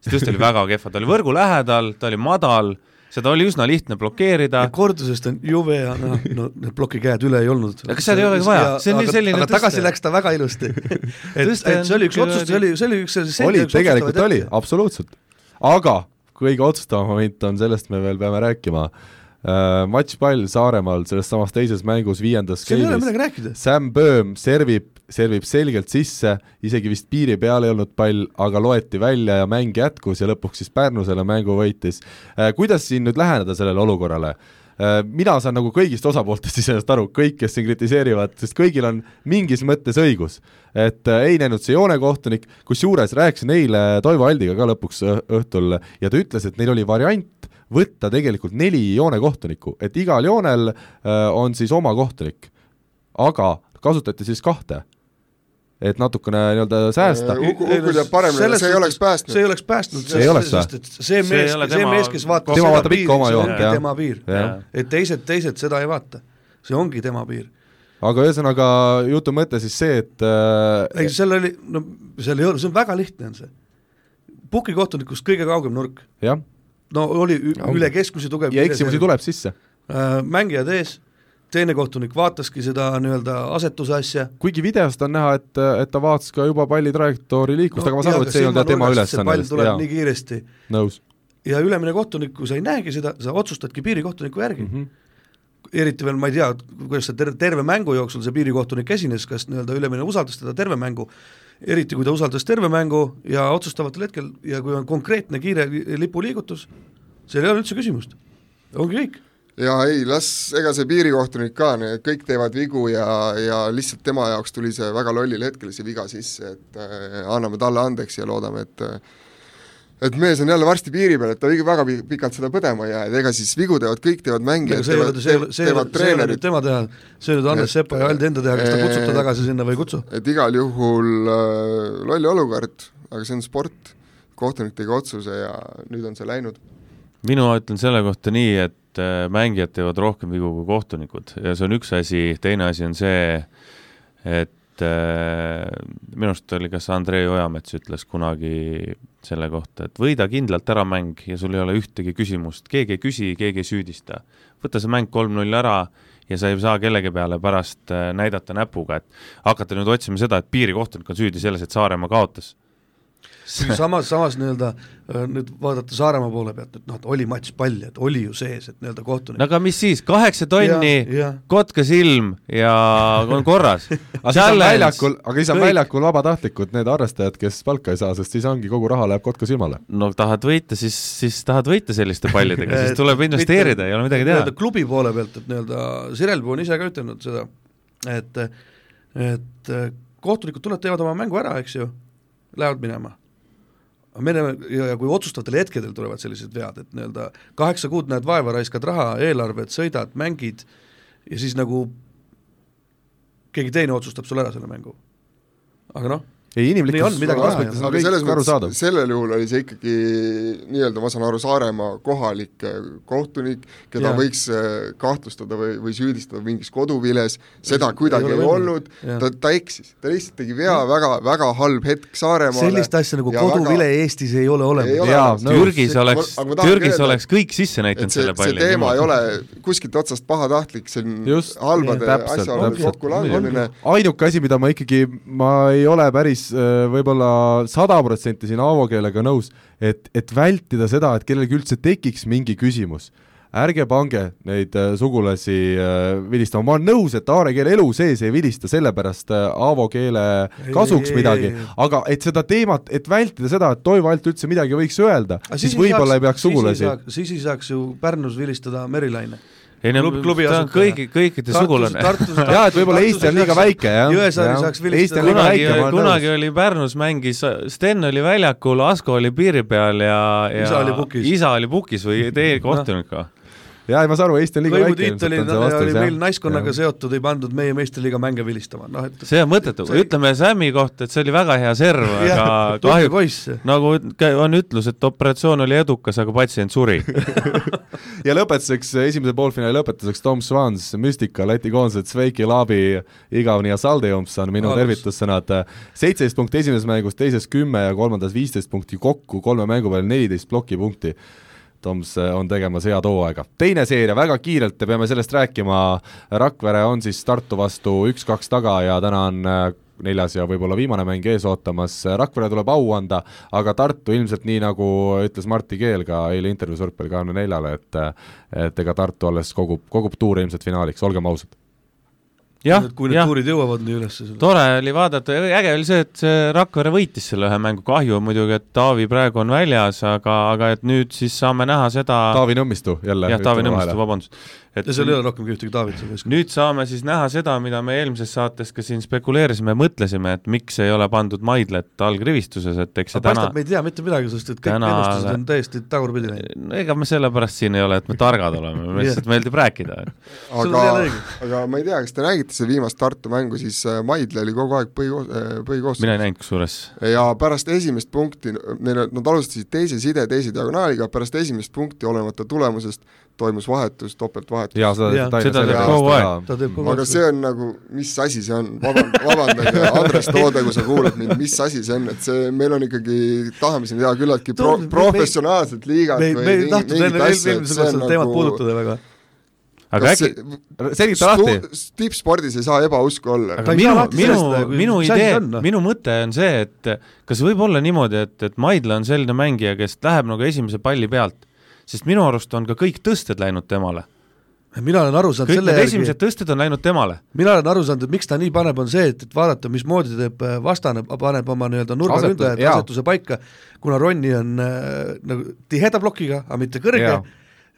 see tõste oli väga kehva, ta oli võrgu lähedal, ta oli madal, seda oli üsna lihtne blokeerida ja kordusest on jube ja noh, no need plokikäed üle ei olnud. Aga seal ei olegi vaja, see on nii selline aga tagasi tõste. läks ta väga ilusti. et, et see oli üks otsus, see oli, see oli üks selline oli, tegelikult oli, absoluutselt. aga kõige otsustavam moment on, sellest me veel peame rääkima. Matšpall Saaremaal selles samas teises mängus viiendas rääkida. Sam Böhm servib, servib selgelt sisse, isegi vist piiri peal ei olnud pall, aga loeti välja ja mäng jätkus ja lõpuks siis Pärnu selle mängu võitis. kuidas siin nüüd läheneda sellele olukorrale? mina saan nagu kõigist osapooltest iseenesest aru, kõik, kes siin kritiseerivad, sest kõigil on mingis mõttes õigus. et äh, ei näinud see joonekohtunik, kusjuures rääkisin eile Toivo Aldiga ka lõpuks õhtul ja ta ütles, et neil oli variant võtta tegelikult neli joonekohtunikku, et igal joonel äh, on siis oma kohtunik. aga kasutati siis kahte, et natukene nii-öelda säästa. Paremini, see ei oleks päästnud see ei oleks päästnud, ei sest et see mees ei, see tema mees, kes vaatab Tema vaatab ikka oma joont, ongi jah. tema piir. et teised, teised seda ei vaata. see ongi tema piir. aga ühesõnaga jutu mõte siis see, et ei, äh, seal oli, no seal ei ole, see on väga lihtne on see. pukikohtunikust kõige kaugem nurk, jah, no oli üle keskmise tugev ja eksimusi tuleb sisse. äh, mängijad ees, teine kohtunik vaataski seda nii-öelda asetuse asja. kuigi videost on näha, et, et ta vaatas ka juba palli trajektoori liiklust no,, aga ma saan aru, et see ei olnud tema ülesanne pall tuleb jaa nii, kiiresti nõus ja ülemine kohtunik, kui sa ei näegi seda, sa otsustadki piirikohtuniku järgi mm. mm. -hmm. eriti veel ma ei tea, kuidas see ter-, terve mängu jooksul see piirikohtunik esines, kas nii-öelda ülemine usaldas teda terve mängu, eriti kui ta usaldas terve mängu ja otsustavatel hetkel ja kui on konkreetne kiire li- lipuliigutus, seal ei ole üldse küsimust, ongi kõik. ja ei, las, ega see piirikohtunik ka, kõik teevad vigu ja, ja lihtsalt tema jaoks tuli see väga lollil hetkel see viga sisse, et äh, anname talle andeks ja loodame, et äh, et mees on jälle varsti piiri peal, et ta väga pi- pikalt seda põdema ei jää, et ega siis vigu teevad kõik, teevad mängijad, ei ole, teevad, ei ole, ei ole, teevad ei ole treenerid, tema teha, see on nüüd Andres Et- Sepa ja Aldi enda teha, kas ta kutsuda Eh, tagasi sinna või ei kutsu. et igal juhul äh, loll olukord, aga see on sport, kohtunik tegi otsuse ja nüüd on see läinud. mina ütlen selle kohta nii, et äh, mängijad teevad rohkem vigu kui kohtunikud ja see on üks asi, teine asi on see, et äh, minu arust oli kas Andrei Ojamets ütles kunagi selle kohta, et võida kindlalt ära mäng ja sul ei ole ühtegi küsimust, keegi ei küsi, keegi ei süüdista. võta see mäng kolm-null ära ja sa ei saa kellegi peale pärast äh, näidata näpuga, et hakata nüüd otsima seda, et piirikohtunik on süüdi selles, et Saaremaa kaotas. samas, samas nii-öelda äh, nüüd vaadata Saaremaa poole pealt, et noh, et oli matš pall, et oli ju sees, et nii-öelda kohtunik no aga mis siis, kaheksa tonni Jah, jah., kotka silm ja on korras. aga siis on väljakul, aga siis on väljakul vabatahtlikud need arvestajad, kes palka ei saa, sest siis ongi kogu raha läheb kotka silmale. no tahad võita, siis, siis tahad võita selliste pallidega, siis tuleb investeerida, ei ole midagi teha klubi poole pealt, et nii-öelda Sirelpuu on ise ka ütelnud seda, et et kohtunikud tulevad, teevad oma mängu ära, eks ju, lähevad minema. Me näeme ja, ja kui otsustavatel hetkedel tulevad sellised vead, et nii-öelda kaheksa kuud näed vaeva, raiskad raha, eelarvet, sõidad, mängid ja siis nagu keegi teine otsustab sulle ära selle mängu. aga noh, ei, Nii inimlikus on, midagi aspektis on aga selles kõik arusaadav mõttes, sellel juhul oli see ikkagi nii-öelda, ma saan aru, Saaremaa kohalik kohtunik, keda Jaa. võiks äh, kahtlustada või, või süüdistada mingis koduviles, seda kuidagi ei, ei olnud, ta, ta eksis, ta lihtsalt tegi vea, väga, väga halb hetk Saaremaale. sellist asja nagu ja koduvile väga... Eestis ei ole olemas ole.. jaa. Türgis oleks Türgis oleks kõik sisse see, selle see palli. teema ei ole kuskilt otsast pahatahtlik, see on halbade asjaolude kokkulangemine. ainuke asi, mida ma ikkagi, ma ei ole päris äh, võib-olla sada protsenti siin Aavo keelega nõus, et, et vältida seda, et kellelgi üldse tekiks mingi küsimus. ärge pange neid äh, sugulasi äh, vilistama, ma olen nõus, et Aare keele elu sees ei vilista sellepärast Aavo keele kasuks ei, midagi aga et seda teemat, et vältida seda, et Toivo Alt üldse midagi võiks öelda, siis võib-olla ei peaks sugulasi. siis ei saaks ju Pärnus vilistada Merilaine. Ei no Klub- klubi ta on kõigi, kõikide sugulane. jaa, et võib-olla Eesti on liiga väike, jah. Jõesaari saaks Eesti on vilistada. kunagi kunagi oli Pärnus mängis, Sten oli väljakul, Asko oli piiri peal ja, ja Isa oli pukis. isa oli pukis või teie kohtunik või? jaa, ei ma saan aru, Eesti on liiga väike võimutiit oli, ilmselt on see oli vastus, meil naiskonnaga jah. seotud, ei pandud meie meistriliiga mänge vilistama, noh et see on mõttetu, See- ütleme Sämmi kohta, et see oli väga hea serv, aga jah, kahjuks nagu on ütlus, et operatsioon oli edukas, aga patsient suri. ja lõpetuseks, esimese poolfinaali lõpetuseks Tom Swans, Müstika, Läti koondised, Sveiki, Laabi, Igavni ja Saldejumps on minu tervitussõnad. seitseteist punkti esimeses mängus, teises kümme ja kolmandas viisteist punkti kokku, kolme mängu peale neliteist plokipunkti. Toms on tegemas head hooaega. teine seeria, väga kiirelt peame sellest rääkima, Rakvere on siis Tartu vastu üks-kaks taga ja täna on äh, neljas ja võib-olla viimane mäng ees ootamas, Rakvere tuleb au anda, aga Tartu ilmselt nii, nagu ütles Martti Keel ka eile intervjuus Võrkpalli kahekümne neljale, et et ega Tartu alles kogub, kogub tuure ilmselt finaaliks, olgem ausad jah, kui need tuurid jõuavad nii üles. tore oli vaadata, äge oli see, et Rakvere võitis selle ühe mängu, kahju muidugi, et Taavi praegu on väljas, aga, aga et nüüd siis saame näha seda Taavi Nõmmistu jälle. jah, Taavi Nõmmistu, vabandust. Et ja seal ei ole rohkem kui ühtegi seal võistkonnas. nüüd saame siis näha seda, mida me eelmises saates ka siin spekuleerisime ja mõtlesime, et miks ei ole pandud Maidlet allkrivistuses, et eks see täna paistab, me ei tea mitte midagi, sest et kõik täna- ennustused on täiesti tagurpidi läinud. no ega me sellepärast siin ei ole, et me targad oleme, meile lihtsalt meeldib rääkida. Aga aga ma ei tea, kas te nägite seda viimast Tartu mängu, siis äh, Maidla oli kogu aeg põhikoos-, põhikoosseis. mina ei näinud kusjuures. ja pärast esimest punkti, neil, nad alustasid teise side teise diagonaaliga, pärast esimest punkti olenemata tulemusest toimus vahetus, topeltvahetus. jaa, seda Jah. Tallinnas Seda teeb kogu aeg. teeb aga see on nagu, mis asi see on, vaban-, vabandage, Andres Toode, kui sa kuulad mind, mis asi see on, et see, meil on ikkagi, tahame siin teha küllaltki pro- professionaalset liigat me, või me ei tahtnud enne eelmisel korral on seda teemat nagu- puudutada väga. aga äkki, see- selgita lahti. tippspordis ei saa ebausku olla. aga minu minu minu idee noh? minu mõte on see, et kas võib olla niimoodi, et, et Maidla on selline mängija, kes läheb nagu esimese palli pealt, sest minu arust on ka kõik tõsted läinud temale. mina olen aru saanud kõik selle need järgi esimesed, tõsted on läinud temale. mina olen aru saanud, et miks ta nii paneb, on see, et, et vaadata, mismoodi teeb äh, vastane, paneb oma nii-öelda nurgaründajad Asetus- asetuse paika, kuna Ronni on äh, nagu tiheda plokiga, aga mitte kõrge Jaa.,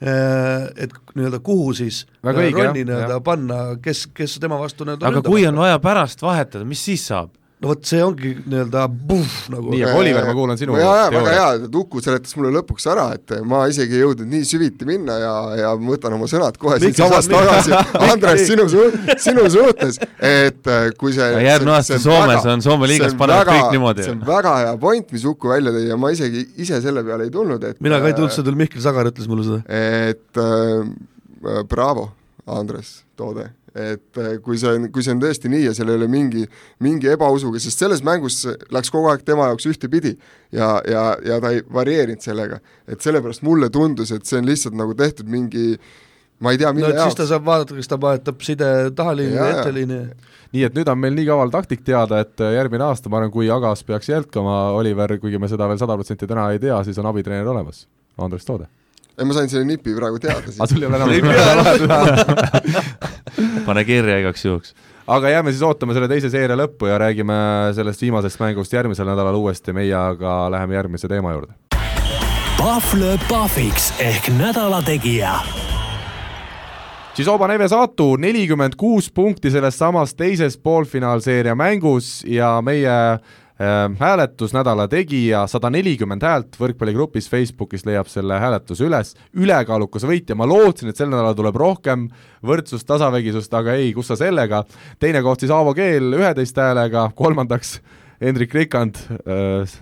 et nii-öelda kuhu siis Väga äh, õige, Ronni nii-öelda panna, kes, kes tema vastu nii-öelda aga kui on vaja pärast vahetada, mis siis saab? No vot, see ongi nii-öelda puh, nagu. Nii, aga Oliver, ma kuulan sinu jaa, jaa, väga hea, et Uku seletas mulle lõpuks ära, et ma isegi ei jõudnud nii süviti minna ja, ja ma võtan oma sõnad kohe sa- tagasi, Andres, sinu su-, sinu suhtes, et äh, kui see Aga järgmine aasta Soomes on Soome liigas panevad väga- kõik niimoodi. see on väga hea point, mis Uku välja tõi ja ma isegi ise selle peale ei tulnud, et mina ka ei tulnud, see tuli Mihkel Sagar ütles mulle seda. et äh, bravo, Andres Toode, et äh, kui see on, kui see on tõesti nii ja seal ei ole mingi, mingi ebausuga, sest selles mängus läks kogu aeg tema jaoks ühtepidi ja, ja, ja ta ei varieerinud sellega. et sellepärast mulle tundus, et see on lihtsalt nagu tehtud mingi ma ei tea, no mille et siis ta jaoks. saab vaadata, kas ta vahetab side tahaliini või etteliini. nii et nüüd on meil nii kaval taktik teada, et järgmine aasta, ma arvan, kui Agas peaks jätkama, Oliver, kuigi me seda veel sada protsenti täna ei tea, siis on abitreener olemas, Andres Toode. ei, ma sain selle nipi praegu teada aga siis. sul ei ole enam pane kirja igaks juhuks. aga jääme siis ootama selle teise seeria lõppu ja räägime sellest viimasest mängust järgmisel nädalal uuesti, meie aga läheme järgmise teema juurde. Pahv lööb pahviks ehk nädala tegija Chisoba Neves Atu nelikümmend kuus punkti selles samas teises poolfinaalseeria mängus ja meie äh, hääletus nädala tegija sada nelikümmend häält võrkpalligrupis Facebookis leiab selle hääletuse üles, ülekaalukas võitja, ma lootsin, et sel nädalal tuleb rohkem võrdsust, tasavägisust, aga ei, kus sa sellega, teine koht siis Aavo Keel üheteist häälega, kolmandaks Hendrik Rikand,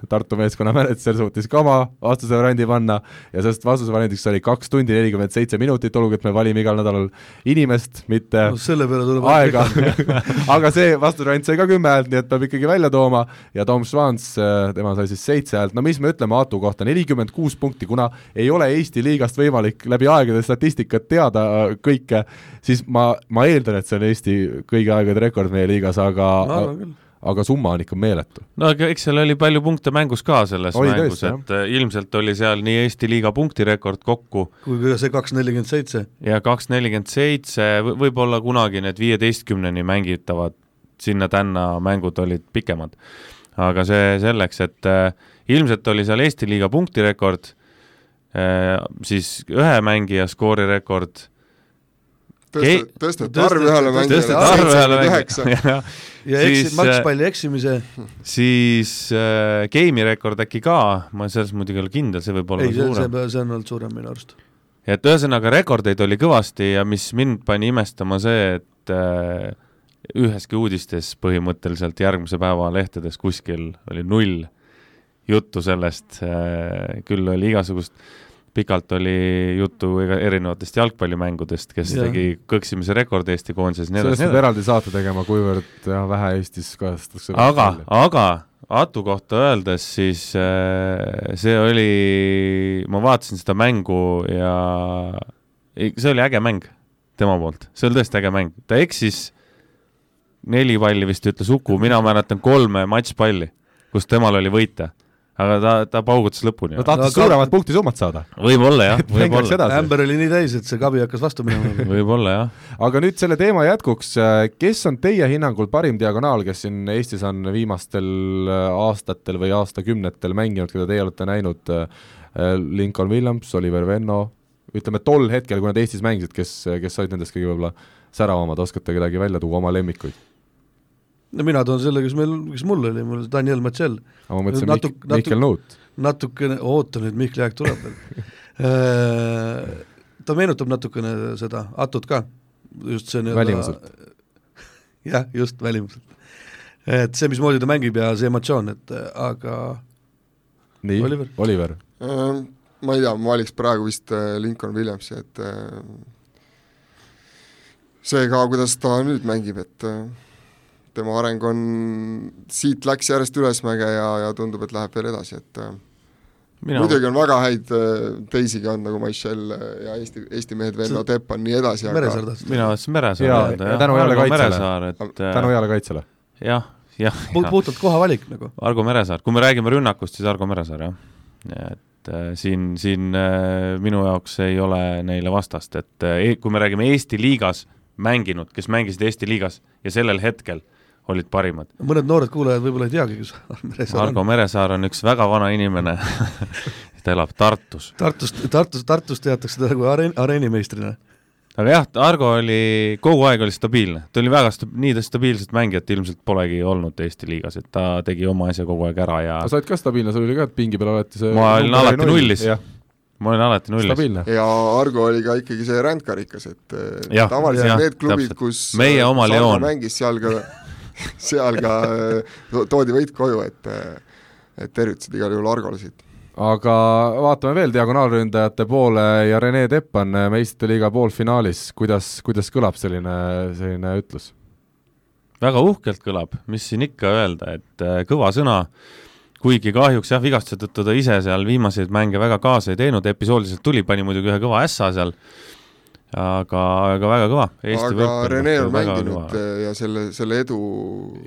Tartu meeskonna mänedžer, suutis ka oma vastusevariandi panna ja sellest vastusevariandiks oli kaks tundi nelikümmend seitse minutit, olgugi et me valime igal nädalal inimest, mitte no selle peale tuleb aega. aga see vastusevariant sai ka kümme häält, nii et peab ikkagi välja tooma ja Tom Schwanz, tema sai siis seitse häält, no mis me ütleme Aatu kohta, nelikümmend kuus punkti, kuna ei ole Eesti liigast võimalik läbi aegade statistikat teada äh, kõike, siis ma, ma eeldan, et see on Eesti kõigi aegade rekord meie liigas, aga ma arvan küll. Aga summa on ikka meeletu. no aga eks seal oli palju punkte mängus ka selles Oli mängus, et äh, ilmselt oli seal nii Eesti liiga punktirekord kokku kui ka see kaks nelikümmend seitse. ja kaks nelikümmend seitse, võib-olla kunagi need viieteistkümneni mängitavad sinna-tänna mängud olid pikemad. aga see selleks, et äh, ilmselt oli seal Eesti liiga punktirekord äh,, siis ühe mängija skoorirekord Tõstet-, tõsteti- arv ühele mängijale ühele üheksa. ja eksid, makspalli eksimise, siis äh, game'i rekord äkki ka, ma selles muidugi ei ole kindel, see võib olla ei, see, suurem. see, see on olnud suurem minu arust. et ühesõnaga rekordeid oli kõvasti ja mis mind pani imestama see, et äh, üheski uudistes põhimõtteliselt järgmise päeva lehtedes kuskil oli null juttu sellest äh,, küll oli igasugust, pikalt oli juttu ega- erinevatest jalgpallimängudest, kes Jah. tegi kõksimise rekordi Eesti koondises ja nii edasi sellest, peab eraldi saate tegema, kuivõrd jah, vähe Eestis kajastatakse aga, aga Atu kohta öeldes, siis äh, see oli, ma vaatasin seda mängu ja see oli äge mäng tema poolt, see oli tõesti äge mäng, ta eksis neli palli vist ütles Uku, mina mäletan kolme matšpalli, kus temal oli võita, aga ta, ta paugutas lõpuni no. tahtis No ka- suuremat punktisummat saada. võib-olla jah, võib-olla, ämber oli nii täis, et see kabi hakkas vastu minema. võib-olla jah. aga nüüd selle teema jätkuks, kes on teie hinnangul parim diagonaal, kes siin Eestis on viimastel aastatel või aastakümnetel mänginud, keda teie olete näinud, Lincoln Williams, Oliver Venno, ütleme tol hetkel, kui nad Eestis mängisid, kes, kes olid nendest kõige võib-olla säravamad, oskate kedagi välja tuua, oma lemmikuid? No mina toon selle, kes meil, kes mul oli, mul oli Daniel Matšel, aga ma mõtlesin Natuk- Mik-, Mihkel Nuut. natukene, oota nüüd, Mihkli aeg tuleb veel. ta meenutab natukene seda Atut ka, just see Välimuselt. jah, just välimuselt. et see, mismoodi ta mängib ja see emotsioon, et äh, aga nii, Oliver. Oliver. Äh, ma ei tea, ma valiks praegu vist äh, Lincoln Williamsi, et äh, see ka, kuidas ta nüüd mängib, et äh, tema areng on, siit läks järjest ülesmäge ja, ja tundub, et läheb veel edasi, et äh, mina, muidugi on väga häid äh, teisigi on, nagu Michel ja Eesti, Eesti mehed, Venno See- Teppan, nii edasi, Meresaar aga tahtsid mina mõtlesin Meresaar Jaa, öelda, ja jah. tänu jälle Argo kaitsele. Äh, tänu heale kaitsele. jah, jah, Pu-, puhtalt kohavalik nagu. Argo Meresaar, kui me räägime rünnakust, siis Argo Meresaar jah. et äh, siin, siin äh, minu jaoks ei ole neile vastast, et äh, e- kui me räägime Eesti liigas mänginud, kes mängisid Eesti liigas ja sellel hetkel olid parimad. mõned noored kuulajad võib-olla ei teagi, kes Meresaar Argo on. Meresaar on üks väga vana inimene ta elab Tartus. Tartust, Tartus, Tartus teatakse teda kui areen-, areenimeistrina. aga jah, Argo oli, kogu aeg oli stabiilne, ta oli väga sta-, nii stabiilset mängijat ilmselt polegi olnud Eesti liigas, et ta tegi oma asja kogu aeg ära ja sa olid ka stabiilne, sul oli ka pingi peal alati see Ma olin alati null. nullis. jah, ma olin alati nullis. ja Argo oli ka ikkagi see rändkarikas, et Jah, tavaliselt jah, need klubid, kus Meie oma Sarva Leon. mängis seal ka, seal ka to- toodi võit koju, et äh, et tervitused igal juhul Argole siit. aga vaatame veel diagonaalründajate poole ja Rene Teppan meistrite liiga poolfinaalis, kuidas, kuidas kõlab selline, selline ütlus? väga uhkelt kõlab, mis siin ikka öelda, et kõva sõna, kuigi kahjuks jah, vigastuse tõttu ta ise seal viimaseid mänge väga kaasa ei teinud, episoodiliselt tuli, pani muidugi ühe kõva ässa seal, aga, aga väga kõva. aga Rene on mänginud äh, ja selle, selle edu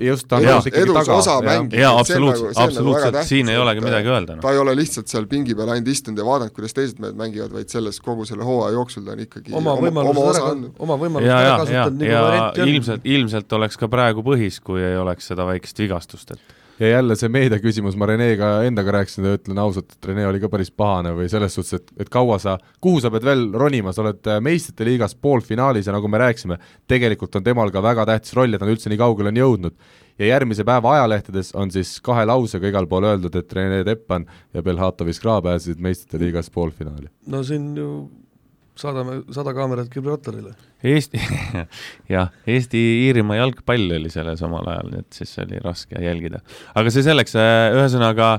just, ta on ikkagi edus taga. osa mängib. jaa, nagu- absoluutselt, nagu väga absoluutselt, siin ei olegi äh, midagi öelda, noh. ta ei ole lihtsalt seal pingi peal ainult istunud ja vaadanud, kuidas teised mehed mängivad, vaid selles kogu selle hooaja jooksul ta on ikkagi oma osa ära oma võimalused ja, ära kasutanud, varianti on. ilmselt, ilmselt oleks ka praegu põhis, kui ei oleks seda väikest vigastust, et ja jälle see meedia küsimus, ma Renega endaga rääkisin ja ütlen ausalt, et Rene oli ka päris pahane või selles suhtes, et, et kaua sa, kuhu sa pead veel ronima, sa oled äh, meistrite liigas poolfinaalis ja nagu me rääkisime, tegelikult on temal ka väga tähtis roll, et nad üldse nii kaugele on jõudnud. ja järgmise päeva ajalehtedes on siis kahe lausega igal pool öeldud, et Rene Teppan ja Belhatov Iskra pääsesid meistrite liigas poolfinaali. no siin ju saadame sada kaamerat Gibraltarile. Eesti, jah, Eesti-Iirimaa jalgpall oli selles omal ajal, nii et siis oli raske jälgida. aga see selleks, ühesõnaga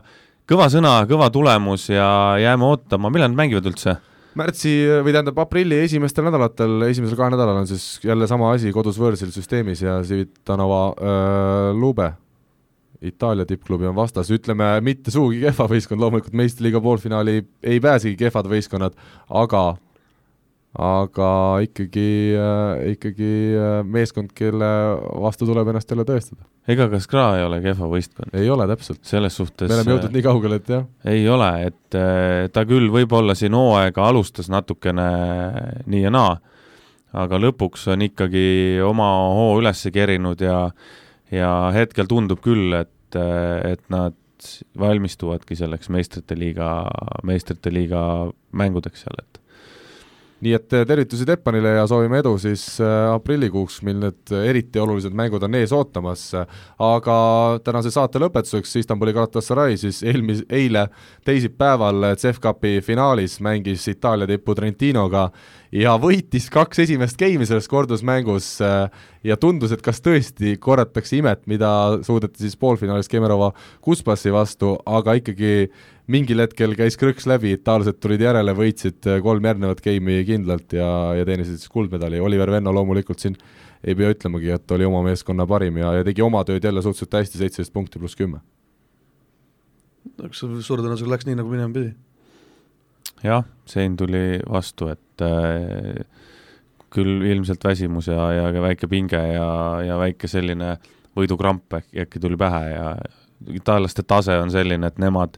kõva sõna, kõva tulemus ja jääme ootama, millal nad mängivad üldse? märtsi või tähendab aprilli esimestel nädalatel, esimesel kahel nädalal on siis jälle sama asi kodus võõrsil süsteemis ja Civitanova äh, Lube, Itaalia tippklubi on vastas, ütleme mitte sugugi kehva võistkond, loomulikult meistriliiga poolfinaali ei pääsegi kehvad võistkonnad, aga aga ikkagi äh,, ikkagi äh, meeskond, kelle vastu tuleb ennast jälle tõestada. ega ka Skra ei ole kehva võistkond, ei ole täpselt, selles suhtes me oleme jõudnud nii kaugele, et jah, ei ole, et ta küll võib-olla siin hooaega alustas natukene nii ja naa, aga lõpuks on ikkagi oma hoo üles kerinud ja ja hetkel tundub küll, et, et nad valmistuvadki selleks meistrite liiga, meistrite liiga mängudeks seal, et nii et äh, tervitusi Teppanile ja soovime edu siis äh, aprillikuuks, mil need eriti olulised mängud on ees ootamas. aga tänase saate lõpetuseks Istanbuli Galatasaray siis eelmis-, eile teisipäeval CEF Cupi finaalis mängis Itaalia tipu Trentinoga ja võitis kaks esimest geimi selles kordusmängus ja tundus, et kas tõesti korratakse imet, mida suudeti siis poolfinaalis Kemerova Kuspassi vastu, aga ikkagi mingil hetkel käis krõks läbi, itaallased tulid järele, võitsid kolm järgnevat geimi kindlalt ja, ja teenisid siis kuldmedali, Oliver Venno loomulikult siin ei pea ütlemagi, et oli oma meeskonna parim ja, ja tegi oma tööd jälle suhteliselt hästi, seitseteist punkti pluss kümme. eks see suure tõenäosusega läks nii, nagu minema pidi jah, Sein tuli vastu, et äh, küll ilmselt väsimus ja, ja väike pinge ja, ja väike selline võidukramp äkki, äkki tuli pähe ja itaallaste tase on selline, et nemad,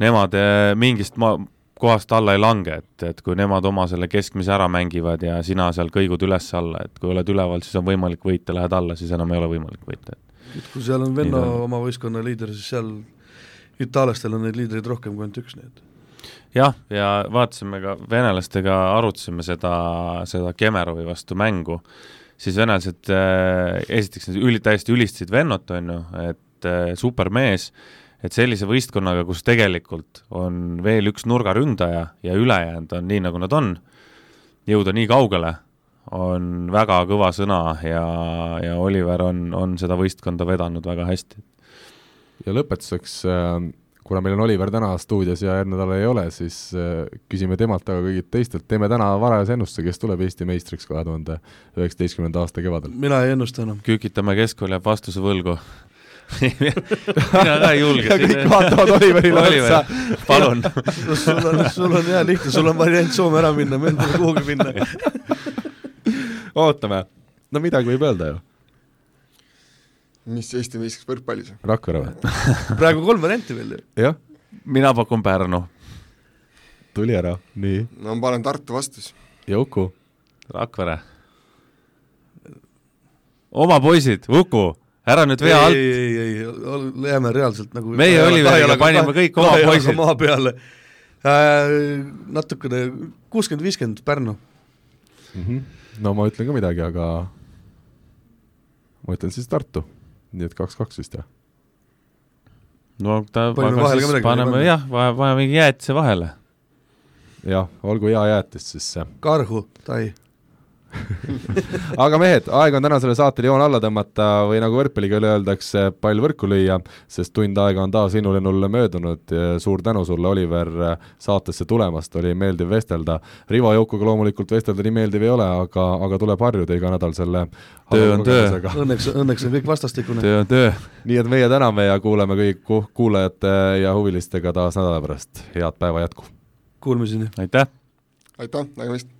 nemad äh, mingist ma-, kohast alla ei lange, et, et kui nemad oma selle keskmise ära mängivad ja sina seal kõigud üles-alla, et kui oled üleval, siis on võimalik võita, lähed alla, siis enam ei ole võimalik võita. et kui seal on Venno oma võistkonna liider, siis seal itaallastel on neid liidreid rohkem kui ainult üks, nii et jah, ja vaatasime ka, venelastega arutasime seda, seda Kemerovi vastu mängu, siis venelased äh, esiteks üli, täiesti ülistasid Vennot, on ju, et äh, supermees, et sellise võistkonnaga, kus tegelikult on veel üks nurgaründaja ja ülejäänud on nii, nagu nad on, jõuda nii kaugele, on väga kõva sõna ja, ja Oliver on, on seda võistkonda vedanud väga hästi. ja lõpetuseks äh kuna meil on Oliver täna stuudios ja järgmine nädal ei ole, siis äh, küsime temalt, aga kõigilt teistelt, teeme täna varajase ennustuse, kes tuleb Eesti meistriks kahe tuhande üheksateistkümnenda aasta kevadel? mina ei ennusta enam. kükitame keskkool jääb vastuse võlgu mina ka ei julge. kõik vaatavad Oliverile Oliver, otsa. palun no sul on, sul on hea lihtne, sul on variant Soome ära minna, meil pole kuhugi minna ootame, no midagi võib öelda ju mis Eesti meistriks võrkpallis? Rakvere või praegu kolm varianti veel ju. jah. mina pakun Pärnu. tuli ära, nii. no ma panen Tartu vastus. ja Uku? Rakvere. oma poisid, Uku, ära nüüd vea alt. ei, ei, ei, jääme reaalselt nagu meie Oliveriga panime kõik oma poisid. maa peale äh,. natukene kuuskümmend, viiskümmend Pärnu mm. -hmm. no ma ütlen ka midagi, aga ma ütlen siis Tartu nii et kaks-kaks vist, jah? no ta paneme vahele ka midagi. paneme jah, paneme mingi jäätise vahele. jah, olgu hea jäätis siis see. karhu, tai aga mehed, aeg on tänasele saatele joon alla tõmmata või nagu võrkpalliga öeldakse, pall võrku lüüa, sest tund aega on taas innulennul möödunud. suur tänu sulle, Oliver, saatesse tulemast, oli meeldiv vestelda. Rivo Joukoga loomulikult vestelda nii meeldiv ei ole, aga, aga tuleb harjuda iga nädal selle töö on töö. Õnneks, õnneks on kõik vastastikune. töö on töö. nii et meie täname ja kuuleme kõik kuulajate ja huvilistega taas nädala pärast. head päeva jätku! Kuulmiseni! aitäh! aitäh, nägemist!